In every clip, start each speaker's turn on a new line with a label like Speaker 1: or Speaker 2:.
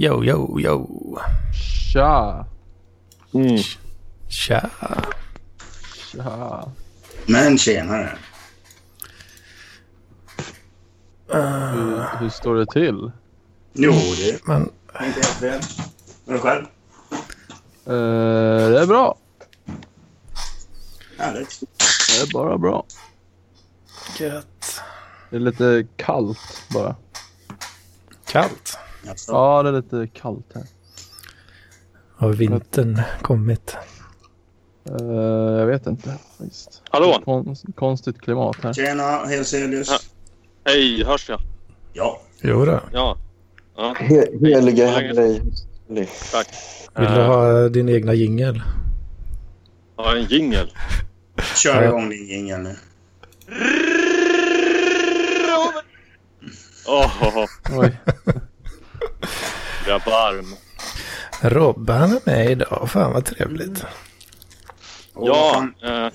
Speaker 1: Yo, yo, yo.
Speaker 2: Tja!
Speaker 3: Mm.
Speaker 1: Tja.
Speaker 2: Tja!
Speaker 4: Men tjenare.
Speaker 2: Hur, hur står det till?
Speaker 4: Jo, det
Speaker 1: Men
Speaker 4: är inte helt fel. Och du själv?
Speaker 2: Eh, det är bra.
Speaker 4: Härligt.
Speaker 2: Det är bara bra.
Speaker 1: gött.
Speaker 2: Det är lite kallt bara.
Speaker 1: Kallt.
Speaker 4: Jaså?
Speaker 2: Ja, det är lite kallt här.
Speaker 1: Har vintern kommit?
Speaker 2: Eh, jag vet inte faktiskt.
Speaker 3: Hallå?
Speaker 2: Kon konstigt klimat här.
Speaker 4: Tjena, Helselius.
Speaker 3: Ja. Hej, hörs jag?
Speaker 4: Ja.
Speaker 1: Jo då.
Speaker 3: Ja. ja.
Speaker 5: He- Helige. Henry.
Speaker 3: Tack.
Speaker 1: Vill du
Speaker 3: Eh,
Speaker 1: ha din egna jingel?
Speaker 3: Ja, en jingel.
Speaker 4: Kör igång din jingel nu.
Speaker 3: Åh, oh,
Speaker 2: Oj.
Speaker 3: Är varm.
Speaker 1: Robban är med idag. Fan vad trevligt.
Speaker 4: Vad
Speaker 3: Ja, eh,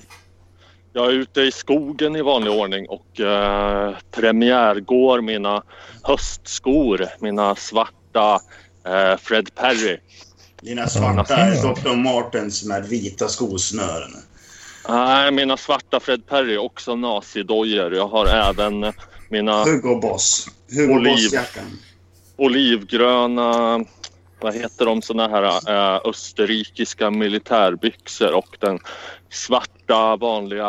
Speaker 3: jag är ute i skogen i vanlig ordning och eh, premiärgår mina höstskor. Mina svarta eh, Fred Perry.
Speaker 4: Dina svarta Dr. Martens med vita skosnören.
Speaker 3: Nej, mina svarta Fred Perry, också nazidojor. Jag har även mina
Speaker 4: Hugo Boss. Hugo. Boss-jackan.
Speaker 3: Olivgröna, vad heter de, såna här eh, österrikiska militärbyxor och den svarta vanliga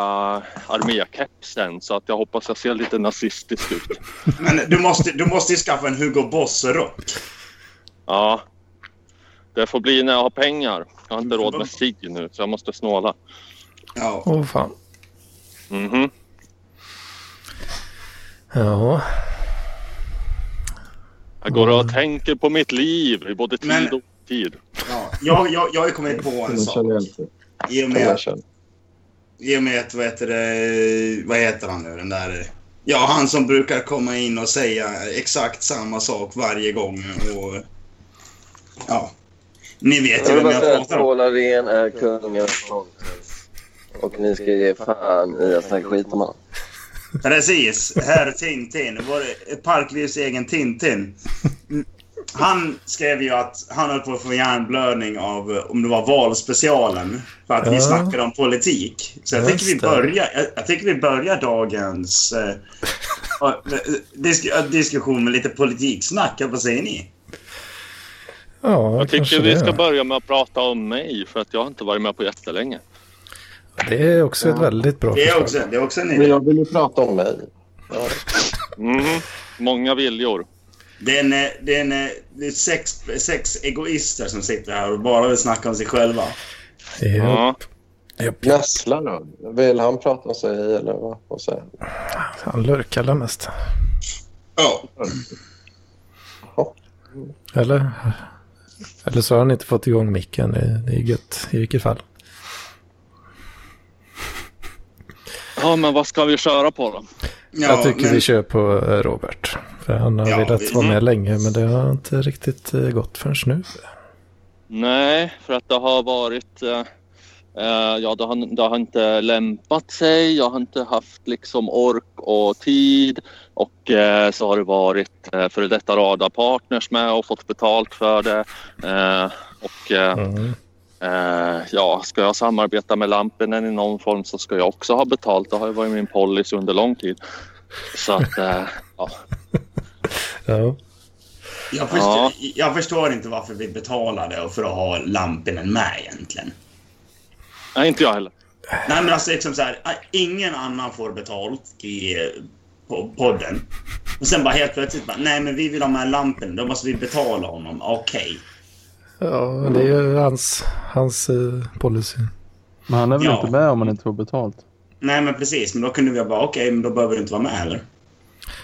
Speaker 3: armékepsen. Så att jag hoppas jag ser lite nazistisk ut.
Speaker 4: Men du måste, du måste ju skaffa en Hugo Boss-rock.
Speaker 3: Ja, det får bli när jag har pengar. Jag har inte råd med cigg nu så jag måste snåla.
Speaker 4: Ja.
Speaker 1: Åh fan.
Speaker 3: Mhm.
Speaker 1: Ja.
Speaker 3: Jag går och tänker på mitt liv i både tid
Speaker 4: Men-
Speaker 3: och tid.
Speaker 4: ja. Jag, jag, jag har ju kommit på en sak. I och med. I och med att, vad heter det, vad heter han nu, den där... Ja, han som brukar komma in och säga exakt samma sak varje gång och... Ja. Ni vet ju vem jag pratar om.
Speaker 5: Paul Arén är kungen av. Och ni ska ge fan i att snacka skit om honom.
Speaker 4: Precis, herr Tintin. Vår Parklivs egen Tintin. Han skrev ju att han höll på att få hjärnblödning av, om det var valspecialen, för att vi
Speaker 1: Ja.
Speaker 4: snackade om politik. Så jag
Speaker 1: Just
Speaker 4: tycker vi börjar, jag, jag tycker vi börjar dagens eh, eh, disk, diskussion med lite politiksnack. Vad säger ni?
Speaker 1: Ja,
Speaker 3: Jag tycker vi ska börja med att prata om mig för att jag har inte varit med på jättelänge.
Speaker 1: Det är också ett väldigt bra
Speaker 4: Det är
Speaker 1: förslag.
Speaker 4: också, det är också en
Speaker 5: Men
Speaker 4: idé.
Speaker 5: jag vill ju prata om mig. Ja.
Speaker 3: Mhm. Många viljor.
Speaker 4: Det är, en, eh, det är, en, eh, det är sex, sex egoister som sitter här och bara vill snacka om sig själva.
Speaker 1: Ja.
Speaker 3: Ja.
Speaker 5: Nässla då? Vill han prata om sig eller vad, vad säger han?
Speaker 1: Han lurkar väl mest.
Speaker 4: Ja.
Speaker 1: Eller? Eller så har han inte fått igång micken. Det, det är gött i vilket fall.
Speaker 3: Ja, men vad ska vi köra på då?
Speaker 4: Ja,
Speaker 1: jag tycker
Speaker 4: men-
Speaker 1: vi kör på eh, Robert. För han har
Speaker 4: Ja,
Speaker 1: velat
Speaker 4: vi-
Speaker 1: vara med länge men det har inte riktigt eh, gått förrän nu.
Speaker 3: Nej, för att det har varit... Eh, eh, ja, det har, det har inte lämpat sig. Jag har inte haft liksom ork och tid. Och eh, så har det varit eh, före detta radarpartners med och fått betalt för det. Eh, och eh,
Speaker 1: Mm.
Speaker 3: Eh, ja, ska jag samarbeta med Lampinen i någon form så ska jag också ha betalt. Det har ju varit min policy under lång tid. Så att, eh, ja.
Speaker 1: Ja.
Speaker 4: Jag förstår,
Speaker 3: Ja.
Speaker 4: jag förstår inte varför vi betalade för att ha Lampinen med egentligen.
Speaker 3: Nej, inte jag heller.
Speaker 4: Nej men alltså liksom så här, ingen annan får betalt i eh, po- podden. Och sen bara helt plötsligt bara, nej men vi vill ha med Lampinen, då måste vi betala honom. Okej.
Speaker 1: Ja, men det är ju hans, hans eh, policy.
Speaker 2: Men han är väl
Speaker 4: Ja.
Speaker 2: inte med om han inte får betalt?
Speaker 4: Nej men precis, men då kunde vi bara, okej men då behöver du inte vara med heller.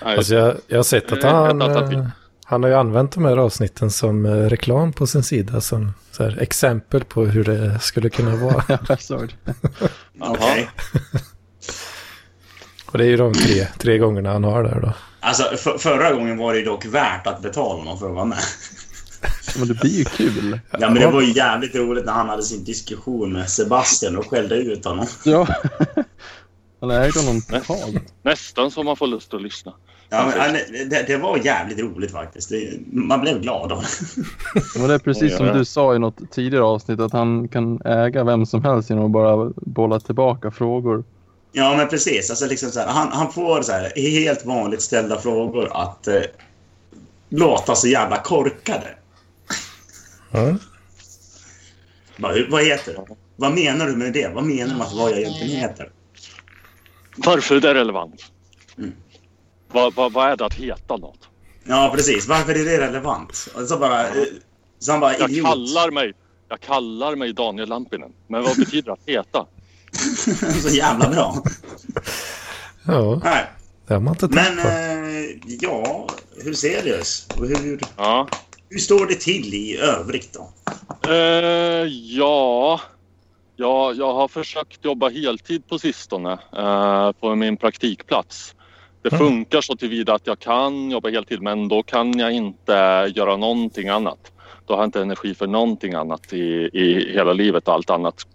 Speaker 1: Alltså jag, jag har sett att han, eh, han har ju använt de här avsnitten som eh, reklam på sin sida. Som så här, exempel på hur det skulle kunna vara.
Speaker 2: Ja, jag såg det.
Speaker 4: Okej.
Speaker 1: Och det är ju de tre, tre gångerna han har där då.
Speaker 4: Alltså för, förra gången var det ju dock värt att betala honom för att vara med.
Speaker 2: Men det blir ju kul.
Speaker 4: Ja men det var ju jävligt roligt när han hade sin diskussion med Sebastian och skällde ut honom.
Speaker 2: Ja. Han ägde honom totalt.
Speaker 3: Nästan så man får lust att lyssna.
Speaker 4: Ja, men, det, det var jävligt roligt faktiskt. Det, man blev glad av det.
Speaker 2: Men det är precis som du sa i något tidigare avsnitt att han kan äga vem som helst genom att bara bolla tillbaka frågor.
Speaker 4: Ja, men precis. Alltså, liksom så här, han, han får så här, helt vanligt ställda frågor att eh, låta så jävla korkade. Hur- vad heter det? Vad menar du med det? Vad menar du med att vad jag egentligen heter?
Speaker 3: Varför är det relevant?
Speaker 4: Mm.
Speaker 3: Vad, vad, vad är det att heta något?
Speaker 4: Ja, precis. Varför är det relevant? Så bara... eh, Så han bara,
Speaker 3: Jag
Speaker 4: idiot.
Speaker 3: kallar mig, jag kallar mig Daniel Lampinen. Men vad betyder att heta?
Speaker 4: så jävla bra.
Speaker 1: Ja,
Speaker 4: Nej,
Speaker 1: det har man inte
Speaker 4: men
Speaker 1: tänkt på.
Speaker 4: eh, ja, hur ser det Och hur,
Speaker 3: Ja,
Speaker 4: hur står det till i övrigt då?
Speaker 3: eh, ja. ja, jag har försökt jobba heltid på sistone eh, på min praktikplats. Det
Speaker 1: Mm.
Speaker 3: funkar så tillvida att jag kan jobba heltid men då kan jag inte göra någonting annat. Då har jag inte energi för någonting annat i, i hela livet och allt annat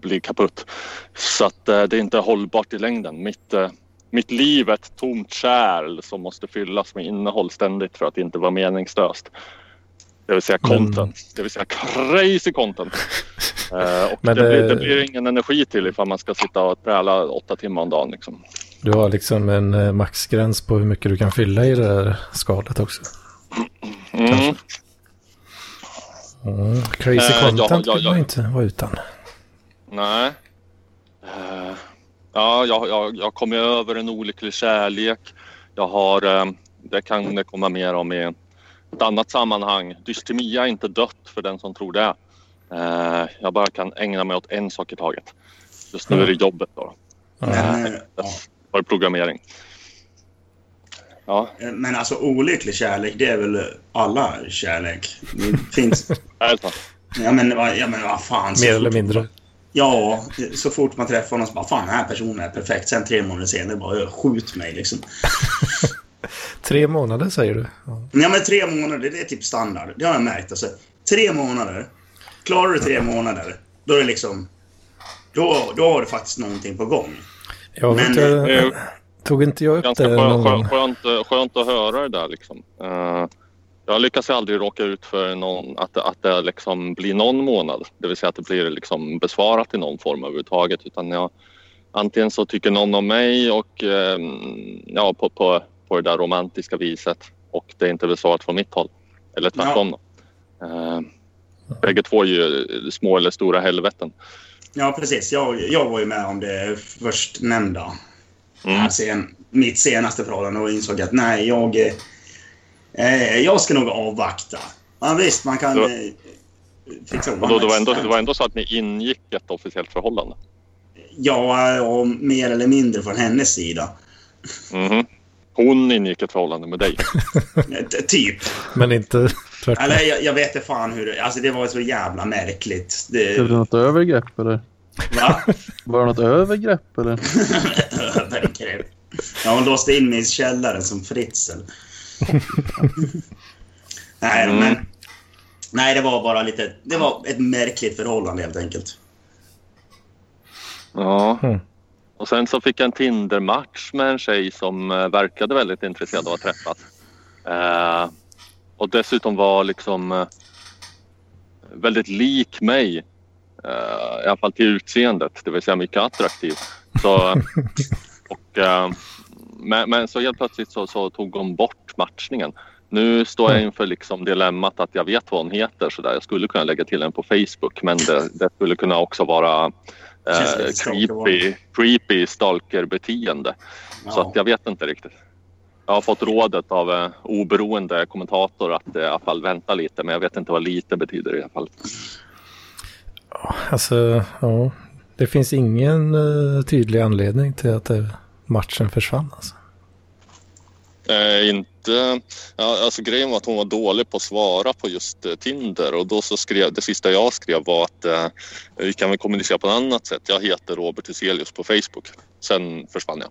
Speaker 3: blir kaputt. Så att eh, det är inte hållbart i längden. Mitt, eh, mitt liv är ett tomt kärl som måste fyllas med innehåll ständigt för att inte vara meningslöst. Det vill säga
Speaker 1: Men-
Speaker 3: content. Det vill säga crazy content. Eh, och det,
Speaker 1: det-
Speaker 3: blir, det blir ingen energi till ifall man ska sitta och träla åtta timmar om dagen. Liksom.
Speaker 1: Du har liksom en eh, maxgräns på hur mycket du kan fylla i det här skalet också.
Speaker 3: Mm.
Speaker 1: Mm. Crazy
Speaker 3: Eh, ja,
Speaker 1: content
Speaker 3: ja,
Speaker 1: vill
Speaker 3: ja.
Speaker 1: man inte vara utan.
Speaker 3: Nej. Eh, ja, jag, jag, jag kom över en olycklig kärlek. Jag har, eh, det kan det komma mer om i ett annat sammanhang. Dystemia är inte dött för den som tror det. Eh, jag bara kan ägna mig åt en sak i taget. Just nu är det jobbet då.
Speaker 4: Men, eh, ja.
Speaker 3: Var det programmering. Ja,
Speaker 4: Men alltså olycklig kärlek, det är väl alla kärlek? Det finns...
Speaker 3: alltså.
Speaker 4: Ja men, vad- ja, men vad fan.
Speaker 1: Mer eller mindre.
Speaker 4: Ja, så fort man träffar någon så bara fan den här personen är perfekt. Sen tre månader senare bara "Ö, skjut mig liksom.
Speaker 1: Tre månader säger du. Ja.
Speaker 4: Ja men tre månader, det är typ standard. Det har jag märkt. Alltså, tre månader. Klarar du tre månader, då är det liksom... Då, då har du faktiskt någonting på gång.
Speaker 1: Jag vet
Speaker 4: Men,
Speaker 1: inte,
Speaker 3: eh,
Speaker 1: tog inte jag upp
Speaker 3: Ganska
Speaker 1: det någon
Speaker 3: skönt,
Speaker 1: gång?
Speaker 3: skönt, skönt att höra det där liksom. Eh, jag lyckas aldrig råka ut för någon, att, det- att det liksom blir någon månad. Det vill säga att det blir liksom besvarat i någon form överhuvudtaget. Utan jag, antingen så tycker någon om mig och eh, ja, på, på, på det där romantiska viset och det är inte besvarat från mitt håll. Eller tvärtom. då. Eh, bägge två är ju små eller stora helveten.
Speaker 4: Ja, precis. Jag, jag var ju med om det förstnämnda.
Speaker 3: Mm.
Speaker 4: Här sen, mitt senaste förhållande och insåg att nej, jag... Eh, jag ska nog avvakta. Ja, visst, man kan
Speaker 3: Ja.
Speaker 4: eh, fixa
Speaker 3: Och då, det, var ändå, det var ändå så att ni ingick ett officiellt förhållande.
Speaker 4: Ja, och mer eller mindre från hennes sida.
Speaker 3: Mhm. Hon ingick ett förhållande med dig.
Speaker 4: Eh, typ.
Speaker 1: Men inte tvärtom.
Speaker 4: Eller jag, jag vet inte fan hur det... Alltså det var så jävla märkligt.
Speaker 2: Blev det
Speaker 4: Det,
Speaker 2: något övergrepp eller?
Speaker 4: va?
Speaker 2: Var det något övergrepp eller?
Speaker 4: Övergrepp. Ja, hon låste in mig i källaren som Fritzl. nej,
Speaker 3: Mm.
Speaker 4: men... Nej, det var bara lite... Det var ett märkligt förhållande helt enkelt.
Speaker 3: Ja.
Speaker 1: Mm.
Speaker 3: Och sen så fick jag en Tinder-match med en tjej som eh, verkade väldigt intresserad av att träffas. Eh, och dessutom var liksom eh, väldigt lik mig. Eh, I alla fall till utseendet, det vill säga mycket attraktiv. Så, och, eh, men, men så helt plötsligt så, så tog hon bort matchningen. Nu står jag inför liksom dilemmat att jag vet vad hon heter så där. Jag skulle kunna lägga till henne på Facebook men det, det skulle kunna också vara eh, creepy, creepy stalkerbeteende. Så
Speaker 4: Ja.
Speaker 3: att jag vet inte riktigt. Jag har fått rådet av eh, oberoende kommentator att eh, i alla fall vänta lite men jag vet inte vad lite betyder i alla fall.
Speaker 1: Alltså, ja. Det finns ingen eh, tydlig anledning till att eh, matchen försvann. Alltså.
Speaker 3: Eh, inte, ja, alltså grejen var att hon var dålig på att svara på just eh, Tinder och då så skrev, det sista jag skrev var att eh, vi kan väl kommunicera på ett annat sätt. Jag heter Robert Huselius på Facebook. Sen försvann jag.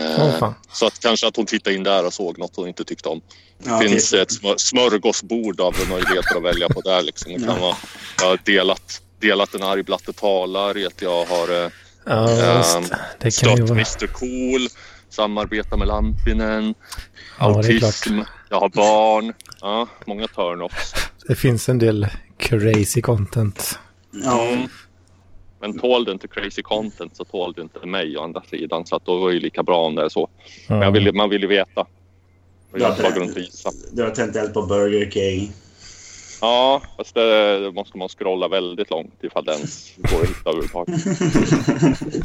Speaker 3: Eh,
Speaker 1: fan.
Speaker 3: så att kanske att hon tittade in där och såg något hon inte tyckte om.
Speaker 4: Ja,
Speaker 3: Det finns
Speaker 4: typ.
Speaker 3: ett smör, smörgåsbord av möjligheter att välja på där. Liksom. Det kan vara, jag har delat, delat en arg blatte talar jag har eh,
Speaker 1: Ja, visst. Det kan ju
Speaker 3: stött
Speaker 1: vara...
Speaker 3: Mr Cool, samarbeta med Lampinen,
Speaker 1: Ja, det är
Speaker 3: autism, jag har barn. Ja, många turn-offs.
Speaker 1: Det finns en del crazy content.
Speaker 4: Ja,
Speaker 3: Mm. Men tål du inte crazy content så tål du inte mig å andra sidan. Så att då var det ju lika bra om det är så. Men jag vill, man vill ju veta. Och jag runt
Speaker 4: du har tänt eld på Burger King.
Speaker 3: Ja, fast det, det måste man scrolla väldigt långt ifall det ens går att hitta överhuvudtaget.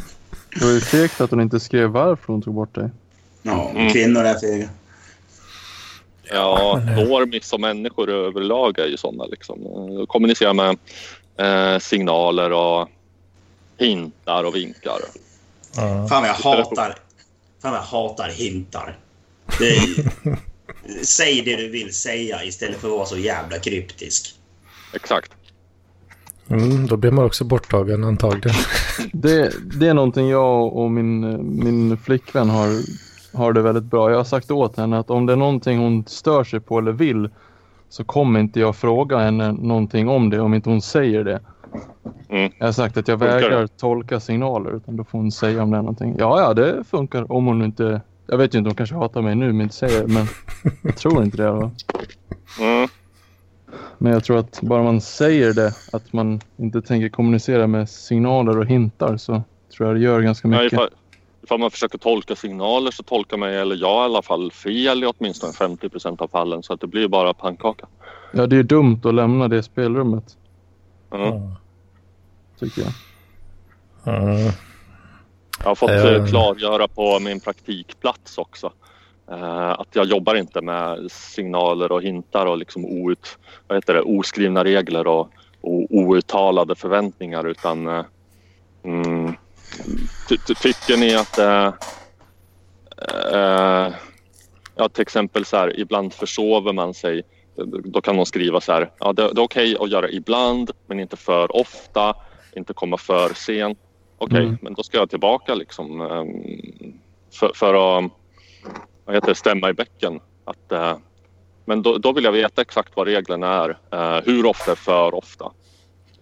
Speaker 2: Det var ju fegt att hon inte skrev varför hon tog bort dig.
Speaker 4: Ja,
Speaker 3: Mm.
Speaker 4: kvinnor är fega.
Speaker 3: Ja,
Speaker 1: eh,
Speaker 3: normis som människor överlag är ju sådana. Liksom. Kommunicera med eh, signaler och hintar och vinkar.
Speaker 1: Ja.
Speaker 4: Fan jag hatar... Fan jag hatar hintar. Det är, säg det du vill säga istället för att vara så jävla kryptisk.
Speaker 3: Exakt.
Speaker 1: Mm, då blir man också borttagen antagligen.
Speaker 2: Det, det är någonting jag och min, min flickvän har, har det väldigt bra. Jag har sagt åt henne att om det är någonting hon stör sig på eller vill så kommer inte jag fråga henne någonting om det om inte hon säger det.
Speaker 3: Mm.
Speaker 2: Jag har sagt att jag vägrar tolka signaler utan då får hon säga om det är någonting. Ja, ja, det funkar om hon inte... Jag vet ju inte, hon kanske hatar mig nu men inte säger det, men jag tror inte det. Va?
Speaker 3: Mm.
Speaker 2: Men jag tror att bara man säger det, att man inte tänker kommunicera med signaler och hintar så tror jag det gör ganska mycket.
Speaker 3: ifall, ifall man försöker tolka signaler så tolkar man, eller jag i alla fall, fel i åtminstone 50 procent av fallen. Så att det blir bara pannkaka.
Speaker 2: Ja, det är dumt att lämna det spelrummet,
Speaker 3: Mm.
Speaker 2: tycker jag.
Speaker 1: Mm.
Speaker 3: Jag har fått
Speaker 1: eh,
Speaker 3: klargöra på min praktikplats också. Eh, att jag jobbar inte med signaler och hintar och liksom out, vad heter det, oskrivna regler och, och outtalade förväntningar utan eh, mm, ty, ty, tycker ni att eh, eh, ja, till exempel så här, ibland försover man sig. Då kan någon skriva så här, ja, det, det är okej att göra ibland men inte för ofta, inte komma för sent. Okej,
Speaker 2: Mm.
Speaker 3: men då ska jag tillbaka liksom för, för att vad heter det, stämma i bäcken. Att, eh, men då, då vill jag veta exakt vad reglerna är. Eh, hur ofta är för ofta?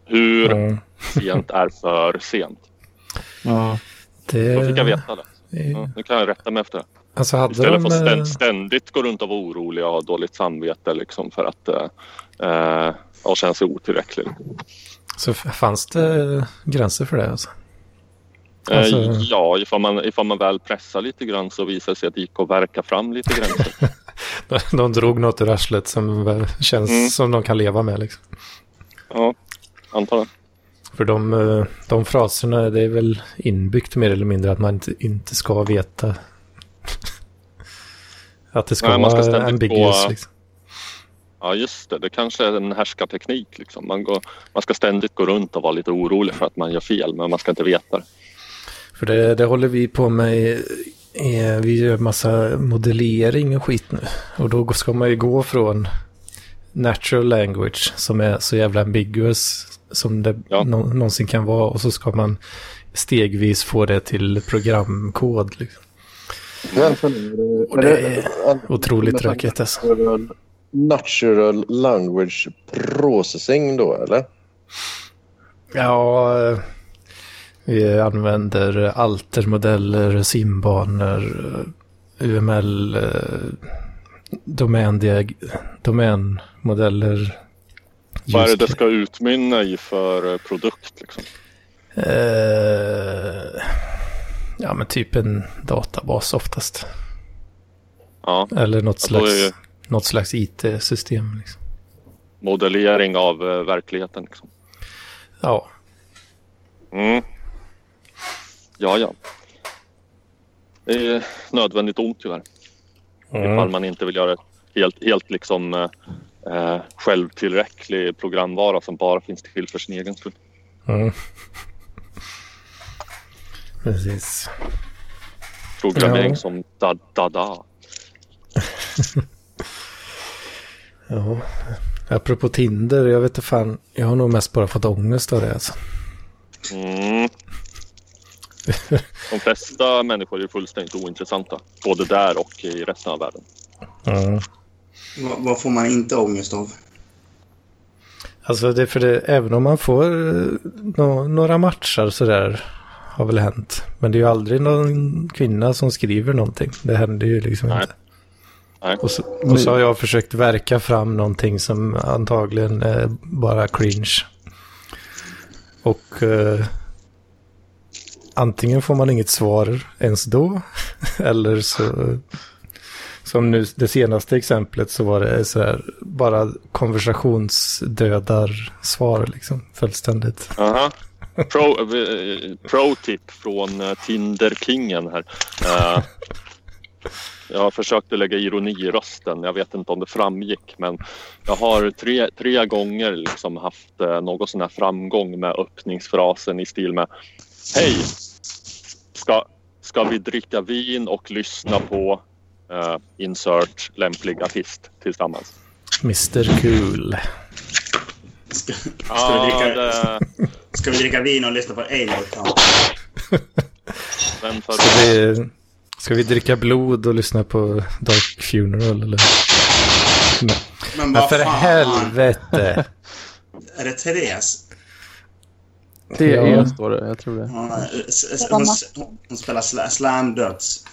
Speaker 3: Hur
Speaker 1: Mm.
Speaker 3: sent är för sent?
Speaker 2: Ja.
Speaker 1: Det,
Speaker 3: Då fick jag veta det. Ja, nu kan jag rätta mig efter det.
Speaker 1: Alltså hade
Speaker 3: Istället
Speaker 1: de...
Speaker 3: för att
Speaker 1: eh,
Speaker 3: ständ, ständigt gå runt och vara orolig och ha dåligt samvete liksom för att eh, eh, och känna sig otillräcklig.
Speaker 1: Så fanns det gränser för det alltså?
Speaker 3: Eh,
Speaker 1: Alltså-
Speaker 3: Ja, ifall man, ifall man väl pressar lite grann så visar det sig att det gick att verka fram lite gränser.
Speaker 1: De drog något ur arslet som känns
Speaker 3: Mm.
Speaker 1: som de kan leva med liksom.
Speaker 3: Ja, antar det.
Speaker 1: För de, eh, de fraserna, det är väl inbyggt mer eller mindre att man inte, inte ska veta att det ska
Speaker 3: Nej, man ska
Speaker 1: vara ambiguous.
Speaker 3: gå-
Speaker 1: Liksom.
Speaker 3: Ja, just det. Det kanske är en härskarteknik. Liksom. Man, går, man ska ständigt gå runt och vara lite orolig för att man gör fel, men man ska inte veta det.
Speaker 1: För det, det håller vi på med. i- i- Vi gör massa modellering och skit nu. Och då ska man ju gå från natural language som är så jävla ambiguous som det
Speaker 3: Ja.
Speaker 1: nå- någonsin kan vara. Och så ska man stegvis få det till programkod. Liksom. Och det är otroligt tråkigt alltså.
Speaker 5: Natural, language processing då, eller?
Speaker 1: Ja, vi använder altermodeller, simbanor, UML, eh, domändiag- domänmodeller.
Speaker 3: Vad är det det ska utmynna i för eh, produkt? Liksom?
Speaker 1: Eh, ja, men typ en databas oftast.
Speaker 3: Ja,
Speaker 1: Eller något slags,
Speaker 3: ju-
Speaker 1: något slags IT-system. Liksom.
Speaker 3: modellering av verkligheten. Liksom.
Speaker 1: Ja,
Speaker 3: Mm. Ja, ja. Det är nödvändigt ont tyvärr.
Speaker 1: Mm.
Speaker 3: Ifall man inte vill göra helt, helt liksom eh, eh, självtillräcklig programvara som bara finns till för sin egen skull.
Speaker 1: Mm. Precis.
Speaker 3: Programmering
Speaker 1: Ja.
Speaker 3: som da, da, da.
Speaker 1: Ja. Apropå Tinder, jag vet inte fan. Jag har nog mest bara fått ångest av det alltså.
Speaker 3: Mm. De flesta människor är fullständigt ointressanta. Både där och i resten av världen.
Speaker 1: Mm.
Speaker 4: Vad, får man inte ångest av?
Speaker 1: Alltså det är för det, även om man får eh, nå- några matcher sådär. har väl hänt. Men det är ju aldrig någon kvinna som skriver någonting. Det händer ju liksom
Speaker 3: Nej.
Speaker 1: inte.
Speaker 3: Nej.
Speaker 1: Och så, och så har jag försökt verka fram någonting som antagligen är bara cringe. Och eh, antingen får man inget svar ens då. eller så, som nu det senaste exemplet så var det så här bara konversationsdödar svar liksom fullständigt.
Speaker 3: Aha. Pro, eh, pro tip från eh, Tinder-kingen här. Eh, jag försökte lägga ironi i rösten. Jag vet inte om det framgick men jag har tre, tre gånger liksom haft eh, någon sån här framgång med öppningsfrasen i stil med Hej! Ska, ska vi dricka vin och lyssna på eh, insert lämplig artist tillsammans?
Speaker 1: Mr Cool.
Speaker 4: Ska, ska,
Speaker 3: Ja,
Speaker 4: vi, dricka,
Speaker 3: det,
Speaker 4: ska vi dricka vin och lyssna på
Speaker 3: för,
Speaker 1: Ska vi, ska vi dricka blod och lyssna på Dark Funeral eller? Nej.
Speaker 4: Men
Speaker 1: Men
Speaker 4: vad
Speaker 1: för
Speaker 4: fan?
Speaker 1: helvete!
Speaker 4: Är det Therese?
Speaker 2: Är
Speaker 1: Ja.
Speaker 2: står det, jag tror det.
Speaker 4: Hon, hon, spelar sla, Slam Döds.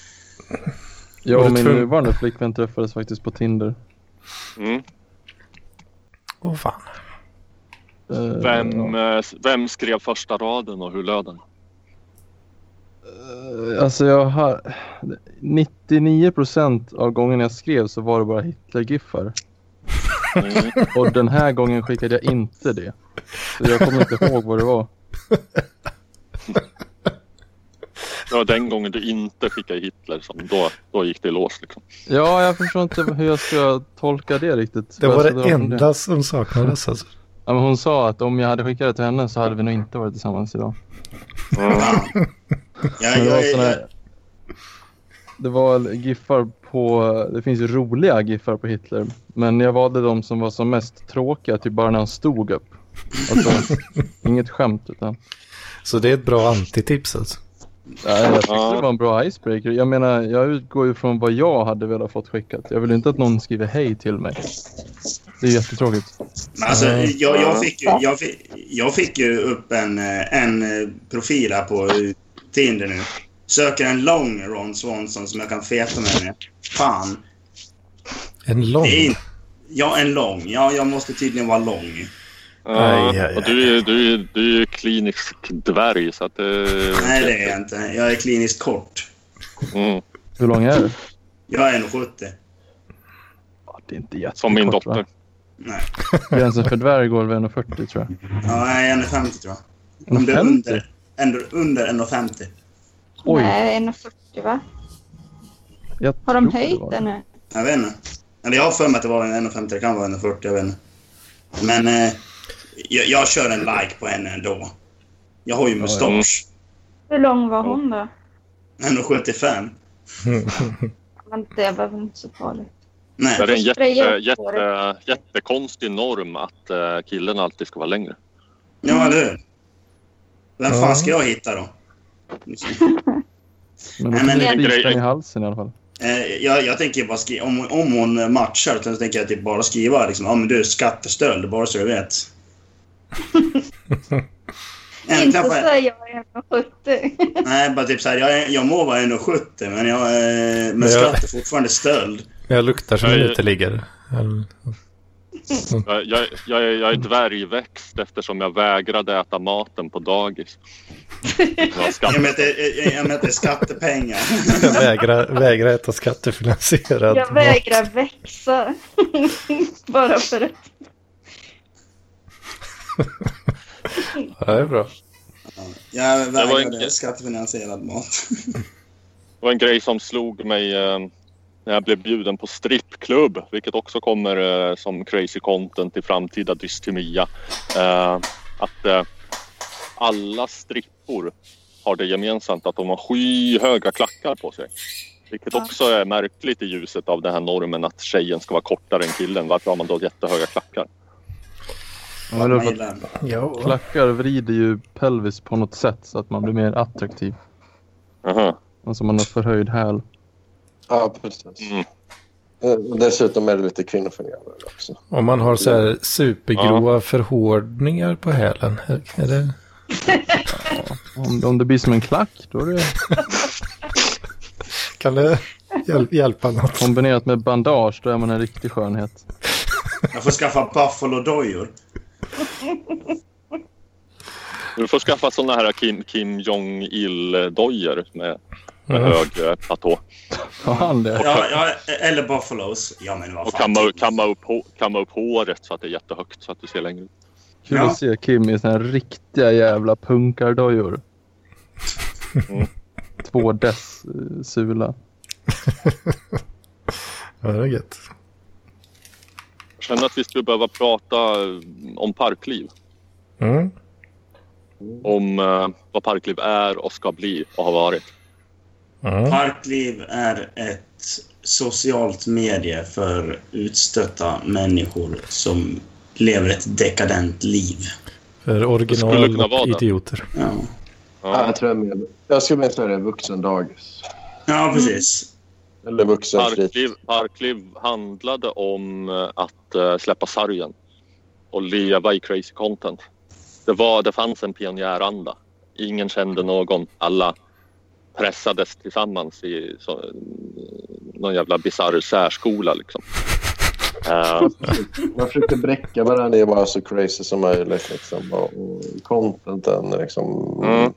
Speaker 2: Jag
Speaker 1: Var
Speaker 2: och min nuvarande flickvän träffades faktiskt på Tinder.
Speaker 3: mm.
Speaker 1: Åh fan.
Speaker 2: Eh,
Speaker 3: vem, eh, vem skrev första raden och hur löd den?
Speaker 2: Eh, Alltså jag har... 99% av gången jag skrev så var det bara Hitler-giffar.
Speaker 3: Mm.
Speaker 2: Och den här gången skickade jag inte det. Så jag kommer inte ihåg vad det var.
Speaker 3: Det var den gången du inte skickade Hitler som då, då gick det i lås liksom.
Speaker 2: Ja, jag förstår inte hur jag ska tolka det riktigt.
Speaker 1: Det var
Speaker 2: ska
Speaker 1: det enda som saknades alltså.
Speaker 2: Ja, men hon sa att om jag hade skickat det till henne så hade vi nog inte varit tillsammans idag.
Speaker 4: Jag,
Speaker 2: Men det, var såna det var giffar på... Det finns ju roliga giffar på Hitler. Men jag valde de som var som mest tråkiga, typ bara när han stod upp. Alltså, inget skämt utan...
Speaker 1: Så det är ett bra antitips alltså.
Speaker 2: Ja, jag tyckte det var en bra icebreaker. Jag menar, jag utgår ju från vad jag hade velat fått skickat. Jag vill inte att någon skriver hej till mig. Det är jättetråkigt.
Speaker 4: alltså, jag, jag, fick ju, jag, fick, jag fick ju upp en, eh, en eh, profil här på Tinder nu. Söker en lång Ron Swanson som jag kan feta mig med. Fan.
Speaker 1: En lång.
Speaker 4: Ja, en lång. Ja, jag måste tydligen vara lång.
Speaker 3: Ja,
Speaker 1: Aj, aj,
Speaker 3: och du, är- du, är- du är ju klinisk dvärg så att det...
Speaker 4: Nej, det är jag inte. Jag är kliniskt kort.
Speaker 3: Mm,
Speaker 2: Hur lång är du?
Speaker 4: Jag är 1,70.
Speaker 2: Ja, det är inte jättekort,
Speaker 3: som min
Speaker 2: va?
Speaker 3: dotter.
Speaker 4: Nej.
Speaker 2: Gränsen för dvärg går väl 1,40 tror jag.
Speaker 4: Ja, jag är 1,50 tror jag. Om det är
Speaker 2: 1,50?
Speaker 4: under, ändå under 1,50.
Speaker 2: Oj.
Speaker 6: Nej, 1,40 va?
Speaker 2: Jag
Speaker 6: Har de höjt det nu?
Speaker 4: Jag vet inte. Eller jag har för mig att det var en 1,50. Det kan vara 1,40. Jag vet inte. Men eh, jag, jag kör en like på henne ändå. Jag har ju mustasch.
Speaker 6: Hur lång var hon då?
Speaker 4: 1,75.
Speaker 6: Men det var väl inte så farligt.
Speaker 4: Nej.
Speaker 3: Det är en jätte, jätte, jättekonstig norm att uh, killen alltid ska vara längre.
Speaker 4: Ja, eller hur? Vem
Speaker 1: Ja.
Speaker 4: fan ska jag hitta då?
Speaker 2: Men
Speaker 4: Nej,
Speaker 2: kan
Speaker 4: men
Speaker 2: du
Speaker 3: det-
Speaker 2: bita i halsen i alla fall.
Speaker 4: Eh, jag, jag tänker bara skriva, om, om hon matchar så tänker jag typ bara skriva liksom, ja men du skattestöld, bara så jag vet.
Speaker 6: Inte
Speaker 4: knapp,
Speaker 6: säga jag är 1,70.
Speaker 4: nej, bara typ såhär, jag, är- jag må vara 1,70 men jag, eh, men
Speaker 1: Men jag-
Speaker 4: skatt är fortfarande stöld.
Speaker 1: Jag luktar som en
Speaker 3: Jag är-
Speaker 1: uteliggare.
Speaker 3: Jag, jag, jag, är, jag är dvärgväxt eftersom jag vägrade äta maten på dagis.
Speaker 4: Jag jag, jag är skattepengar.
Speaker 1: Jag vägrar, vägrar äta skattefinansierad
Speaker 6: Jag vägrar växa. Bara för att...
Speaker 1: Ja, det är bra.
Speaker 4: Jag
Speaker 3: var
Speaker 4: vägrade
Speaker 3: en-
Speaker 4: skattefinansierad mat.
Speaker 3: Det var en grej som slog mig eh, när jag blev bjuden på strippklubb, vilket också kommer eh, som crazy content i framtida dystemia. Eh, att alla strippor har det gemensamt att de har skyhöga klackar på sig. Vilket
Speaker 6: Ja.
Speaker 3: också är märkligt i ljuset av den här normen att tjejen ska vara kortare än killen. Varför har man då jättehöga klackar?
Speaker 2: Ja, men.
Speaker 1: Ja.
Speaker 2: klackar vrider ju pelvis på något sätt så att man blir mer attraktiv.
Speaker 3: Aha.
Speaker 2: Alltså man har förhöjd häl.
Speaker 5: Ja, precis.
Speaker 3: Mm.
Speaker 5: Eh, Dessutom är det lite kvinnoförnedrande också.
Speaker 1: Om man har så här supergrova förhårdningar på hälen. Är det?
Speaker 2: Om, om det blir som en klack, då är det
Speaker 1: Kan det hjäl hjälpa något?
Speaker 2: kombinerat med bandage, då är man en riktig skönhet.
Speaker 4: Jag får skaffa buffalo-dojor.
Speaker 3: Du får skaffa såna här Kim, Kim Jong-Il-dojor med, med
Speaker 1: Mm.
Speaker 3: hög eh, platå.
Speaker 2: Har han det?
Speaker 4: Ja, ja, eller buffalos. Ja, men vad
Speaker 3: Och kamma, kamma, upp, kamma upp håret så att det är jättehögt så att du ser längre ut.
Speaker 2: Kul
Speaker 4: Ja.
Speaker 2: att se Kim i såna här riktiga jävla punkardojor.
Speaker 3: Mm.
Speaker 2: Två dess eh, sula.
Speaker 1: Ja, det är gött.
Speaker 3: Känner att vi skulle behöva prata eh, om parkliv.
Speaker 1: Mm.
Speaker 3: Om eh, vad parkliv är och ska bli och har varit.
Speaker 1: Mm.
Speaker 4: Parkliv är ett socialt medie för utstötta människor som lever ett dekadent liv.
Speaker 1: För
Speaker 3: skulle
Speaker 1: original
Speaker 3: kunna vara
Speaker 1: och
Speaker 3: det.
Speaker 1: idioter.
Speaker 4: Ja,
Speaker 5: Ja,
Speaker 3: Ja.
Speaker 5: jag tror jag med. Jag skulle mer säga det, vuxendagis.
Speaker 4: ja precis.
Speaker 5: Eller vuxenfritid.
Speaker 3: Parkliv, parkliv handlade om eh, att eh, släppa sargen och leva i crazy content. Det, var, det fanns en pionjäranda. Ingen kände någon. Alla pressades tillsammans i så, någon jävla bisarr särskola. Liksom. Eh,
Speaker 5: Man försökte bräcka varandra i att vara så crazy som möjligt. Liksom. Och, contenten liksom.
Speaker 3: Mm.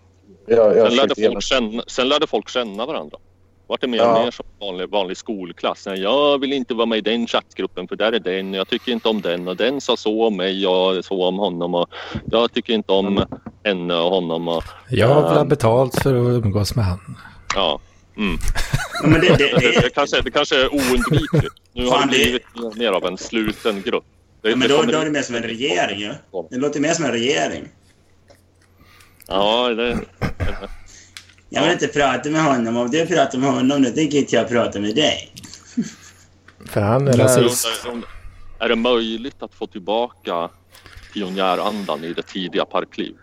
Speaker 5: Jag, jag
Speaker 3: sen, lärde folk känna, sen lärde folk känna varandra. Vart det mer
Speaker 5: Ja.
Speaker 3: mer som vanlig, vanlig skolklass. Jag vill inte vara med i den chattgruppen för där är den. Jag tycker inte om den och den sa så om mig och så om honom. Och jag tycker inte om henne och honom. Och,
Speaker 1: Jag vill ha
Speaker 3: Ja.
Speaker 1: betalt för att umgås med han.
Speaker 3: ja. Mm.
Speaker 4: Men det, det,
Speaker 3: Det, det, kanske, det kanske är oundvikligt. Nu har det blivit mer- av en sluten grupp. Det,
Speaker 4: ja, men
Speaker 3: det
Speaker 4: då, då är det mer som en regering ju. Det låter mer som en regering.
Speaker 3: Ja, det,
Speaker 4: Jag vill inte prata med honom. Om du pratar med honom, då tänker inte jag prata med dig.
Speaker 1: För han är rasist.
Speaker 3: Är det möjligt att få tillbaka pionjärandan i det tidiga parkliv?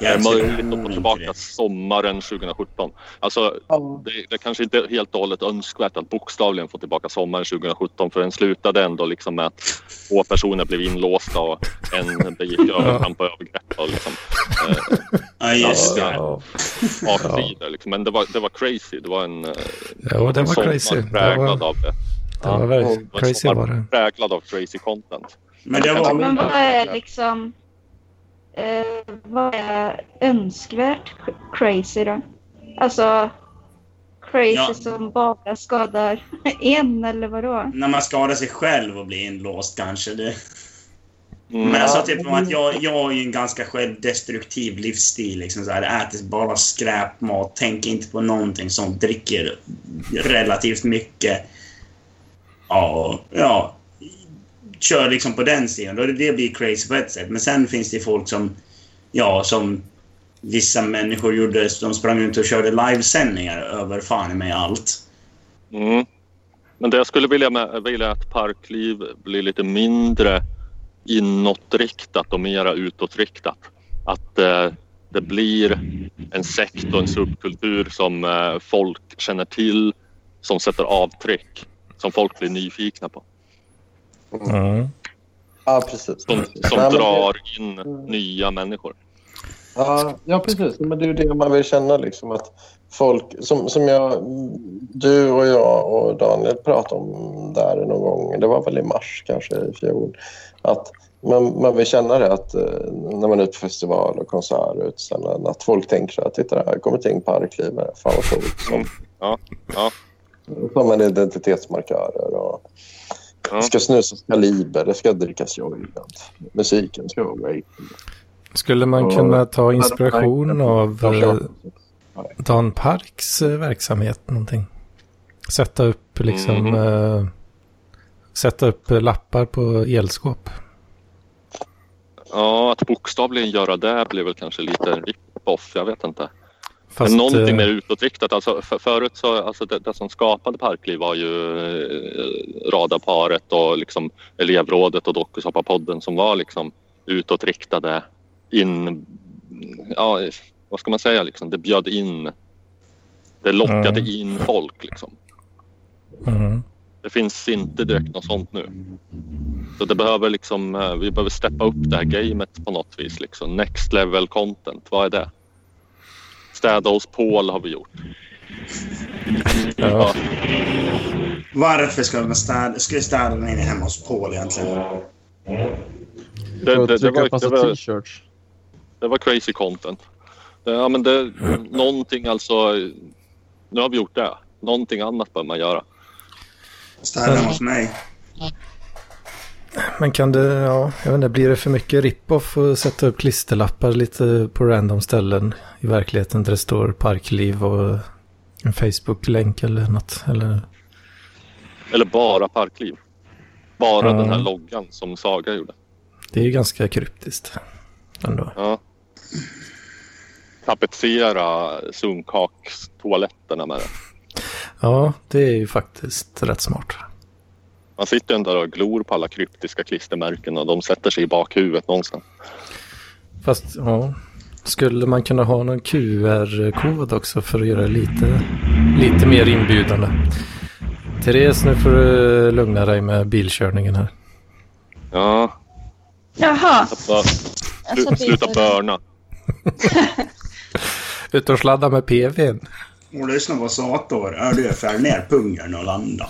Speaker 4: Jag
Speaker 3: är det
Speaker 4: tror
Speaker 3: möjligt att få tillbaka sommaren 2017? Alltså, det, det är kanske inte är helt och hållet önskvärt att bokstavligen få tillbaka sommaren 2017 för den slutade ändå liksom med att två personer blev inlåsta och en begick övertramp och övergrepp. Och liksom, eh,
Speaker 4: Ja, just det.
Speaker 1: Ja,
Speaker 3: avsidor, liksom. Men det var, det var crazy. Det var en eh,
Speaker 1: ja det var
Speaker 3: sommar
Speaker 1: crazy. Det
Speaker 3: präglad
Speaker 1: var,
Speaker 3: av det.
Speaker 1: det var
Speaker 3: var
Speaker 1: crazy var det.
Speaker 3: Präglad av crazy content.
Speaker 4: Men det var...
Speaker 6: Men vad är liksom... Eh, vad är önskvärt crazy då? Alltså crazy
Speaker 4: Ja.
Speaker 6: som bara skadar en eller vadå?
Speaker 4: När man skadar sig själv och blir inlåst kanske. Det...
Speaker 3: Mm.
Speaker 4: Men alltså typ att jag, jag har ju en ganska självdestruktiv livsstil. Liksom så här, äter bara skräpmat, tänker inte på någonting sånt, dricker relativt mycket. Ja, ja. Kör liksom på den stilen. Då det, blir crazy på ett sätt. Men sen finns det folk som, ja, som vissa människor gjorde. De sprang runt och körde livesändningar över fan i mig allt.
Speaker 3: Mm. Men det jag skulle vilja, med, vilja att parkliv blir lite mindre inåtriktat och mera utåtriktat. Att eh, det blir en sekt och en subkultur som eh, folk känner till, som sätter avtryck, som folk blir nyfikna på.
Speaker 1: Mm.
Speaker 5: Ja, precis.
Speaker 3: Som, som
Speaker 5: Nej, men det-
Speaker 3: drar in nya människor.
Speaker 5: Ja, ja, precis. Men det är ju det man vill känna. Liksom, att folk, som, som jag, du och jag och Daniel pratade om där någon gång. Det var väl i mars kanske i fjol. Att man, man vill känna det att eh, när man är ute på festival och konserter och utställanden att folk tänker här, titta där har kommit in parklivare. Fan vad coolt. Som,
Speaker 3: Ja, ja.
Speaker 5: som en identitetsmarkörer. Och. Det ska snusas kaliber, det ska drickas joint. Musiken ska vara great.
Speaker 1: Skulle man
Speaker 5: Och-
Speaker 1: kunna ta inspiration av eh. Dan Parks eh, verksamhet någonting? Sätta upp liksom...
Speaker 3: Mhm.
Speaker 1: eh, sätta upp lappar på elskåp.
Speaker 3: ja, att bokstavligen göra det blir väl kanske lite rip-off, jag vet inte.
Speaker 1: Fast,
Speaker 3: Men någonting
Speaker 1: eh,
Speaker 3: mer utåtriktat. Alltså, för, förut så, alltså det, det som skapade Parkliv var ju eh, Radarparet och liksom elevrådet och Dokusåpa-podden som var liksom utåtriktade in... Ja, vad ska man säga liksom? Det bjöd in... Det lockade
Speaker 1: Mm.
Speaker 3: in folk liksom.
Speaker 1: mhm.
Speaker 3: Det finns inte direkt något sånt nu. Så det behöver liksom, eh, vi behöver steppa upp det här gamet på något vis. Liksom. Next level content, vad är det? Städa hos Paul har vi gjort.
Speaker 1: Ja.
Speaker 4: Varför ska man städa, ska städa inne hemma hos Paul egentligen?
Speaker 3: Det,
Speaker 2: För
Speaker 3: det,
Speaker 2: att
Speaker 3: det,
Speaker 2: upp
Speaker 3: var, det, var, det var crazy content. Det, ja, men det, någonting alltså. Nu har vi gjort det. Någonting annat bör man göra.
Speaker 4: Städa hemma hos mig.
Speaker 1: Men kan det, ja, jag vet inte, blir det för mycket rip-off och sätta upp klisterlappar lite på random ställen i verkligheten där det står parkliv och en Facebook-länk eller något? Eller?
Speaker 3: Eller bara parkliv. Bara
Speaker 1: Ja.
Speaker 3: den här loggan som Saga gjorde.
Speaker 1: Det är ju ganska kryptiskt ändå.
Speaker 3: Ja. Tapetsera sunkakstoaletterna med det.
Speaker 1: Ja, det är ju faktiskt rätt smart.
Speaker 3: Man sitter ju där och glor på alla kryptiska klistermärken och de sätter sig i bakhuvudet någonstans.
Speaker 1: Fast, ja, skulle man kunna ha någon QR-kod också för att göra det lite, lite mer inbjudande? Therese, nu får du lugna dig med bilkörningen här.
Speaker 3: Ja,
Speaker 6: Jaha.
Speaker 3: sluta
Speaker 6: det-
Speaker 3: börna.
Speaker 1: Ut och sladda med PVn.
Speaker 4: Och lyssna på Sator. Ja, du fäll ner pungen och landa.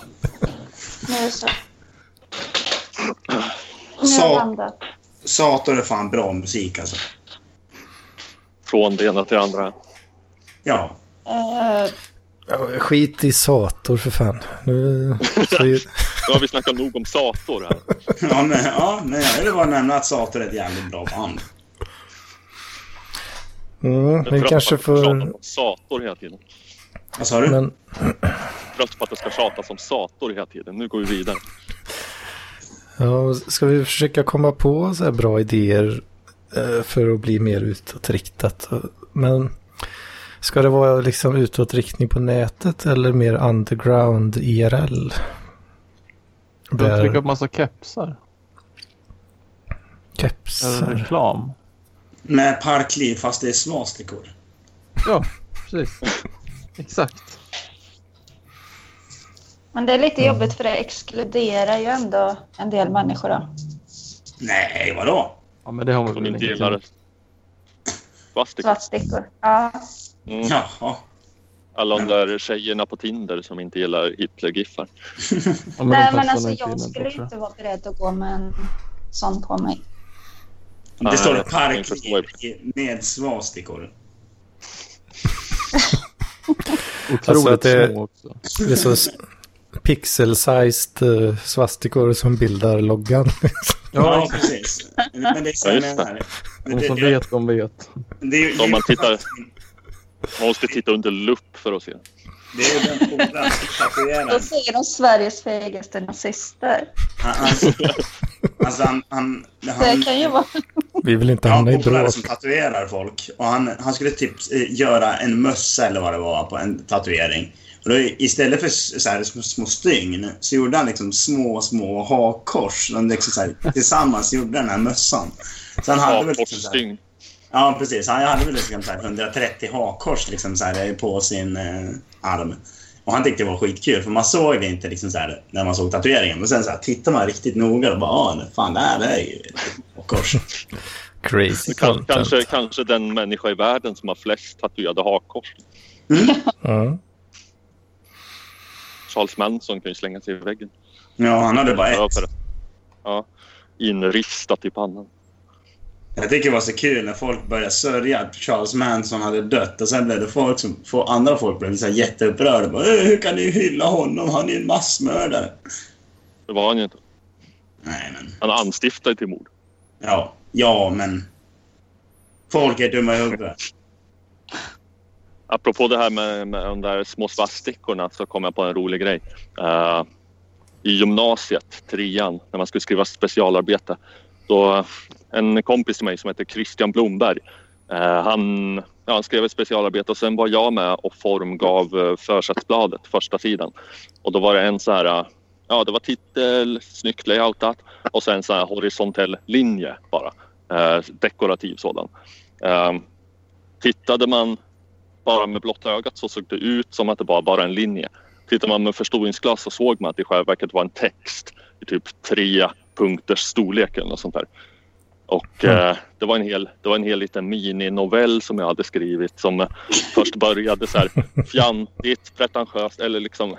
Speaker 6: Nu är det så. Landat.
Speaker 4: Sator är fan bra musik alltså.
Speaker 3: Från det ena till det andra.
Speaker 4: Ja.
Speaker 1: Ja, Skit i Sator för fan. Nu,
Speaker 3: Nu har vi snackat nog om Sator här.
Speaker 4: Ja, men, ja, men jag ville bara nämna att Sator är ett jävligt bra band.
Speaker 1: mm, vi kanske får...
Speaker 3: Sator hela tiden.
Speaker 4: Vad sa du?
Speaker 1: Men
Speaker 3: Trött på att det ska tjatas om Sator hela tiden. Nu går vi vidare.
Speaker 1: ja, ska vi försöka komma på så här bra idéer eh, för att bli mer utåtriktat? Men ska det vara liksom utåtriktning på nätet eller mer underground IRL?
Speaker 2: De trycker
Speaker 1: Där
Speaker 2: upp massa kepsar. Eller
Speaker 1: kepsar.
Speaker 2: reklam.
Speaker 4: Med parkliv fast det är svastikor.
Speaker 2: Ja, precis. Exakt.
Speaker 6: men det är lite jobbigt för det exkluderar ju ändå en del människor. Då.
Speaker 4: Nej, vadå?
Speaker 2: Ja, men det har man väl
Speaker 3: inte gillar svastika.
Speaker 6: Svartstickor. Ja.
Speaker 3: Mm.
Speaker 4: Jaha.
Speaker 3: Alla de där tjejerna på Tinder som inte gillar Hitler-giffar.
Speaker 2: Ja,
Speaker 6: Nej, men alltså jag skulle inte vara beredd att gå med en sån på mig.
Speaker 4: Det står
Speaker 3: förstår.
Speaker 4: med svastikor.
Speaker 2: Otroligt
Speaker 1: Alltså att det-
Speaker 2: små också.
Speaker 1: Det är så pixel-sized uh, svastikor som bildar loggan.
Speaker 4: Ja, precis. Men det är så
Speaker 3: Ja, just det.
Speaker 2: De som
Speaker 4: Det-
Speaker 2: vet, de vet.
Speaker 4: Det är
Speaker 3: Om man tittar- Man måste titta under lupp för att se.
Speaker 4: Det är ju den.
Speaker 6: Då säger de Sveriges fegaste nazister.
Speaker 4: Han, han, alltså han, han,
Speaker 6: Det
Speaker 4: han,
Speaker 6: kan ju vara...
Speaker 1: Vi vill inte
Speaker 4: han
Speaker 1: hamna i bråk.
Speaker 4: som tatuerar folk. Och han, han skulle typ eh, göra en mössa eller vad det var på en tatuering. Och då, istället för så här, små, små stygn så gjorde han liksom små, små hakkors. De liksom så här, tillsammans gjorde den här mössan. Så han hade väl liksom så här. Ja, precis. Han hade väl liksom så här 130 hakkors liksom så här på sin eh, arm. Och han tyckte det var skitkul, för man såg det inte liksom så här, när man såg tatueringen. Men sen så här, tittar man riktigt noga och bara ah, fan det här är ju hakkors.
Speaker 1: Crazy
Speaker 3: Kan,
Speaker 1: content.
Speaker 3: kanske, kanske den människa i världen som har flest tatuerade hakkors.
Speaker 1: Ja.
Speaker 3: Charles Manson kan ju slänga sig i väggen.
Speaker 4: Ja, han hade bara ett.
Speaker 3: Ja, inristat i pannan.
Speaker 4: Jag tycker det var så kul när folk började sörja att Charles Manson hade dött och sen blev det folk som, för andra folk blev så här jätteupprörda. Bara, "Eh, Hur kan ni hylla honom? Han är ju en massmördare.
Speaker 3: Det var han ju inte.
Speaker 4: Nej, men...
Speaker 3: Han anstiftade till mord.
Speaker 4: Ja, ja men... Folk är dumma i huvudet.
Speaker 3: Apropå det här med, med de där små svastikorna så kom jag på en rolig grej. Eh, I gymnasiet, trean, när man skulle skriva specialarbete. Då, en kompis till mig som heter Christian Blomberg. eh, han, ja, han skrev ett specialarbete och sen var jag med och formgav eh, försättsbladet, första sidan. Och då var det en så här, eh, ja det var titel, snyggt layoutat och sen så här horisontell linje bara. Eh, dekorativ sådan. Eh, tittade man bara med blotta ögat så såg det ut som att det var bara en linje. Tittar man med förstoringsglas så såg man att det i själva verket var en text i typ tre punkters storlek eller något sånt där. Och
Speaker 1: Mm.
Speaker 3: eh, det, var en hel, det var en hel liten mininovell som jag hade skrivit som eh, först började så här fjantigt, pretentiöst eller liksom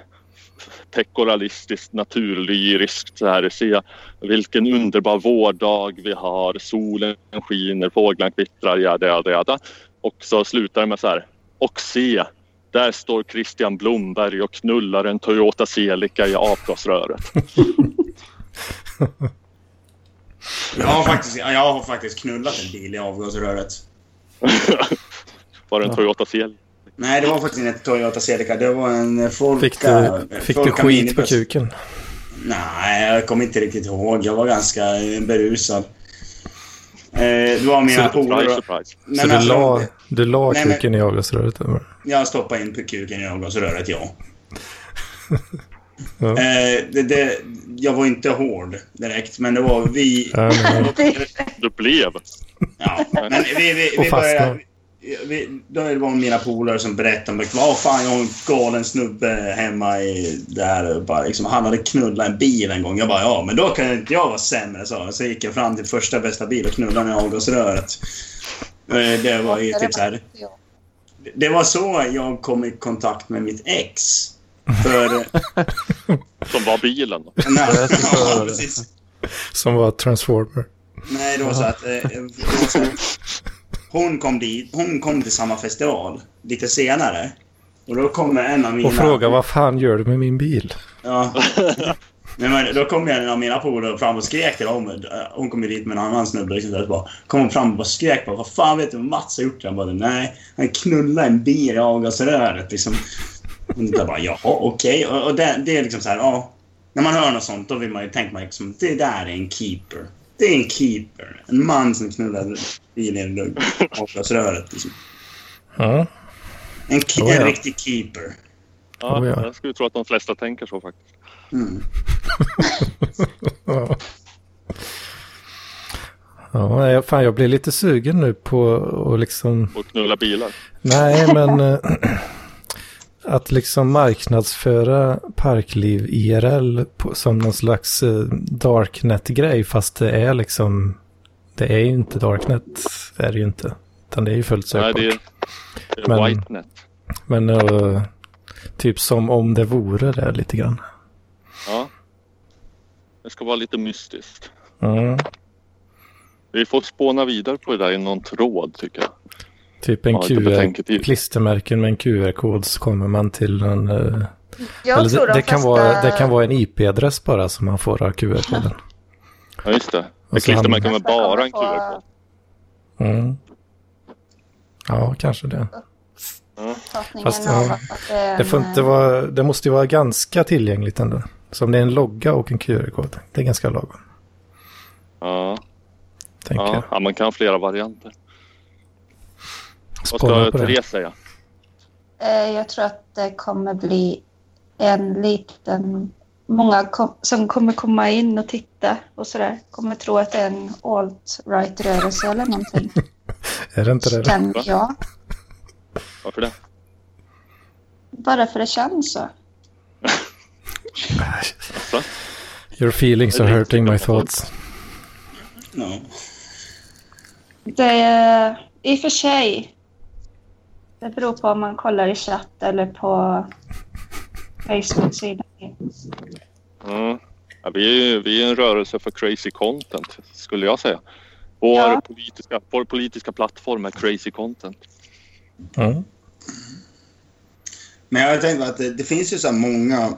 Speaker 3: pekoralistiskt, naturlyriskt. Så här, se vilken underbar vårdag vi har, solen skiner, fåglarna kvittrar, jada, jada, jada. Och så slutar det med så här, och se, där står Christian Blomberg och knullar en Toyota Celica i avgasröret.
Speaker 4: Jag har faktiskt, jag har faktiskt knullat en bil i avgasröret.
Speaker 3: Var det en Toyota Celica?
Speaker 4: Nej, det var faktiskt inte Toyota Celica. Det var en Folka...
Speaker 1: Fick du, fick du skit på
Speaker 4: minibus.
Speaker 1: kuken?
Speaker 4: Nej, jag kommer inte riktigt ihåg. Jag var ganska berusad. Eh, det var mina polare...
Speaker 1: Så
Speaker 4: men
Speaker 1: du
Speaker 4: alltså,
Speaker 1: la, du la
Speaker 4: Nej, men-
Speaker 1: kuken i avgasröret? eller?
Speaker 4: Jag stoppade in kuken i avgasröret, ja.
Speaker 1: Ja.
Speaker 4: Eh, det, det, jag var inte hård direkt, men det var vi...
Speaker 3: Du blev.
Speaker 4: Ja, men vi, vi, vi började... Vi, då var det mina polare som berättade om vad fan, jag har en galen snubbe hemma i där. Bara, liksom, han hade knullat en bil en gång. Jag bara, ja, men då kan inte jag vara sämre, sa jag. Så gick jag fram till första bästa bil och knullade den i avgasröret. Eh, Det var ju typ så här. Det var så jag kom i kontakt med mitt ex. För...
Speaker 3: Som var bilen.
Speaker 4: Nej, ja, precis.
Speaker 1: som var transformer.
Speaker 4: Nej, det var så att... Eh, var så, hon kom dit. Hon kom till samma festival lite senare. Och då kommer en av mina...
Speaker 1: Och fråga vad fan gör du med min bil?
Speaker 4: Ja. Nej, men då kom en av mina polare fram och skrek till dem. Hon kom ju dit med en annan snubbe. Liksom, så bara, kom fram och bara skrek bara, Vad fan vet du vad Mats har gjort? Jag bara, nej. Han knullade en bil i avgasröret. Liksom. Och jag bara, jaha, okej. Och, och det, det är liksom så här, ja. När man hör något sånt, då vill man ju tänka man liksom, det där är en keeper. Det är en keeper. En man som knullar en bil i avgasröret. Liksom.
Speaker 1: Ja,
Speaker 4: En, ke-
Speaker 1: Oh, ja.
Speaker 4: en riktig keeper.
Speaker 3: Ja,
Speaker 1: Oh, ja.
Speaker 3: Jag skulle tro att de flesta tänker så faktiskt.
Speaker 4: Mm.
Speaker 1: ja. Ja, jag- fan jag blir lite sugen nu på att liksom...
Speaker 3: Och knulla bilar.
Speaker 1: Nej, men... att liksom marknadsföra Parkliv IRL på, som någon slags eh, Darknet-grej fast det är liksom... Det är ju inte Darknet, är det ju inte. Utan det är ju fullt
Speaker 3: Nej,
Speaker 1: sökbart.
Speaker 3: det är, det är
Speaker 1: Men-
Speaker 3: Whitenet.
Speaker 1: Men eh, typ som om det vore det lite grann.
Speaker 3: Ja. Det ska vara lite mystiskt.
Speaker 1: Mm.
Speaker 3: Vi får spåna vidare på det där i någon tråd tycker jag.
Speaker 1: Typ en QR, klistermärken med en QR-kod så kommer man till en... eh,
Speaker 6: Jag
Speaker 1: eller
Speaker 6: tror
Speaker 1: det,
Speaker 6: de
Speaker 1: det, kan
Speaker 6: flesta...
Speaker 1: vara, det kan vara en IP-adress bara som man får av QR-koden.
Speaker 3: Ja, just det.
Speaker 1: Och
Speaker 3: Det klistermärken med bara en QR-kod.
Speaker 1: Mm. Ja, kanske det.
Speaker 6: uppfattningen
Speaker 1: Fast, ja,
Speaker 6: att det
Speaker 1: får inte vara, det måste ju vara ganska tillgängligt ändå. Så om det är en logga och en QR-kod, det är ganska lagom.
Speaker 3: Ja,
Speaker 1: Tänker
Speaker 3: ja.
Speaker 1: jag.
Speaker 3: ja, man kan ha flera varianter. Vad ska. Therese säga?
Speaker 6: eh, Jag tror att det kommer bli en liten... Många kom, som kommer komma in och titta och sådär. Kommer tro att det är en alt-right-rörelse eller någonting.
Speaker 1: Är det inte det?
Speaker 6: Känner jag.
Speaker 3: Varför det?
Speaker 6: Bara för det känns så.
Speaker 1: Your feelings are hurting my thoughts.
Speaker 4: Ja.
Speaker 6: Det är i och för sig. Det beror på om man kollar i chatt eller på Facebook-sidan.
Speaker 3: Ja. Ja, vi, är, ju- vi är en rörelse för crazy content, skulle jag säga. Vår,
Speaker 6: Ja.
Speaker 3: politiska, vår politiska plattform är crazy content.
Speaker 1: Mm.
Speaker 4: Men jag har tänkt att det, det finns ju så här många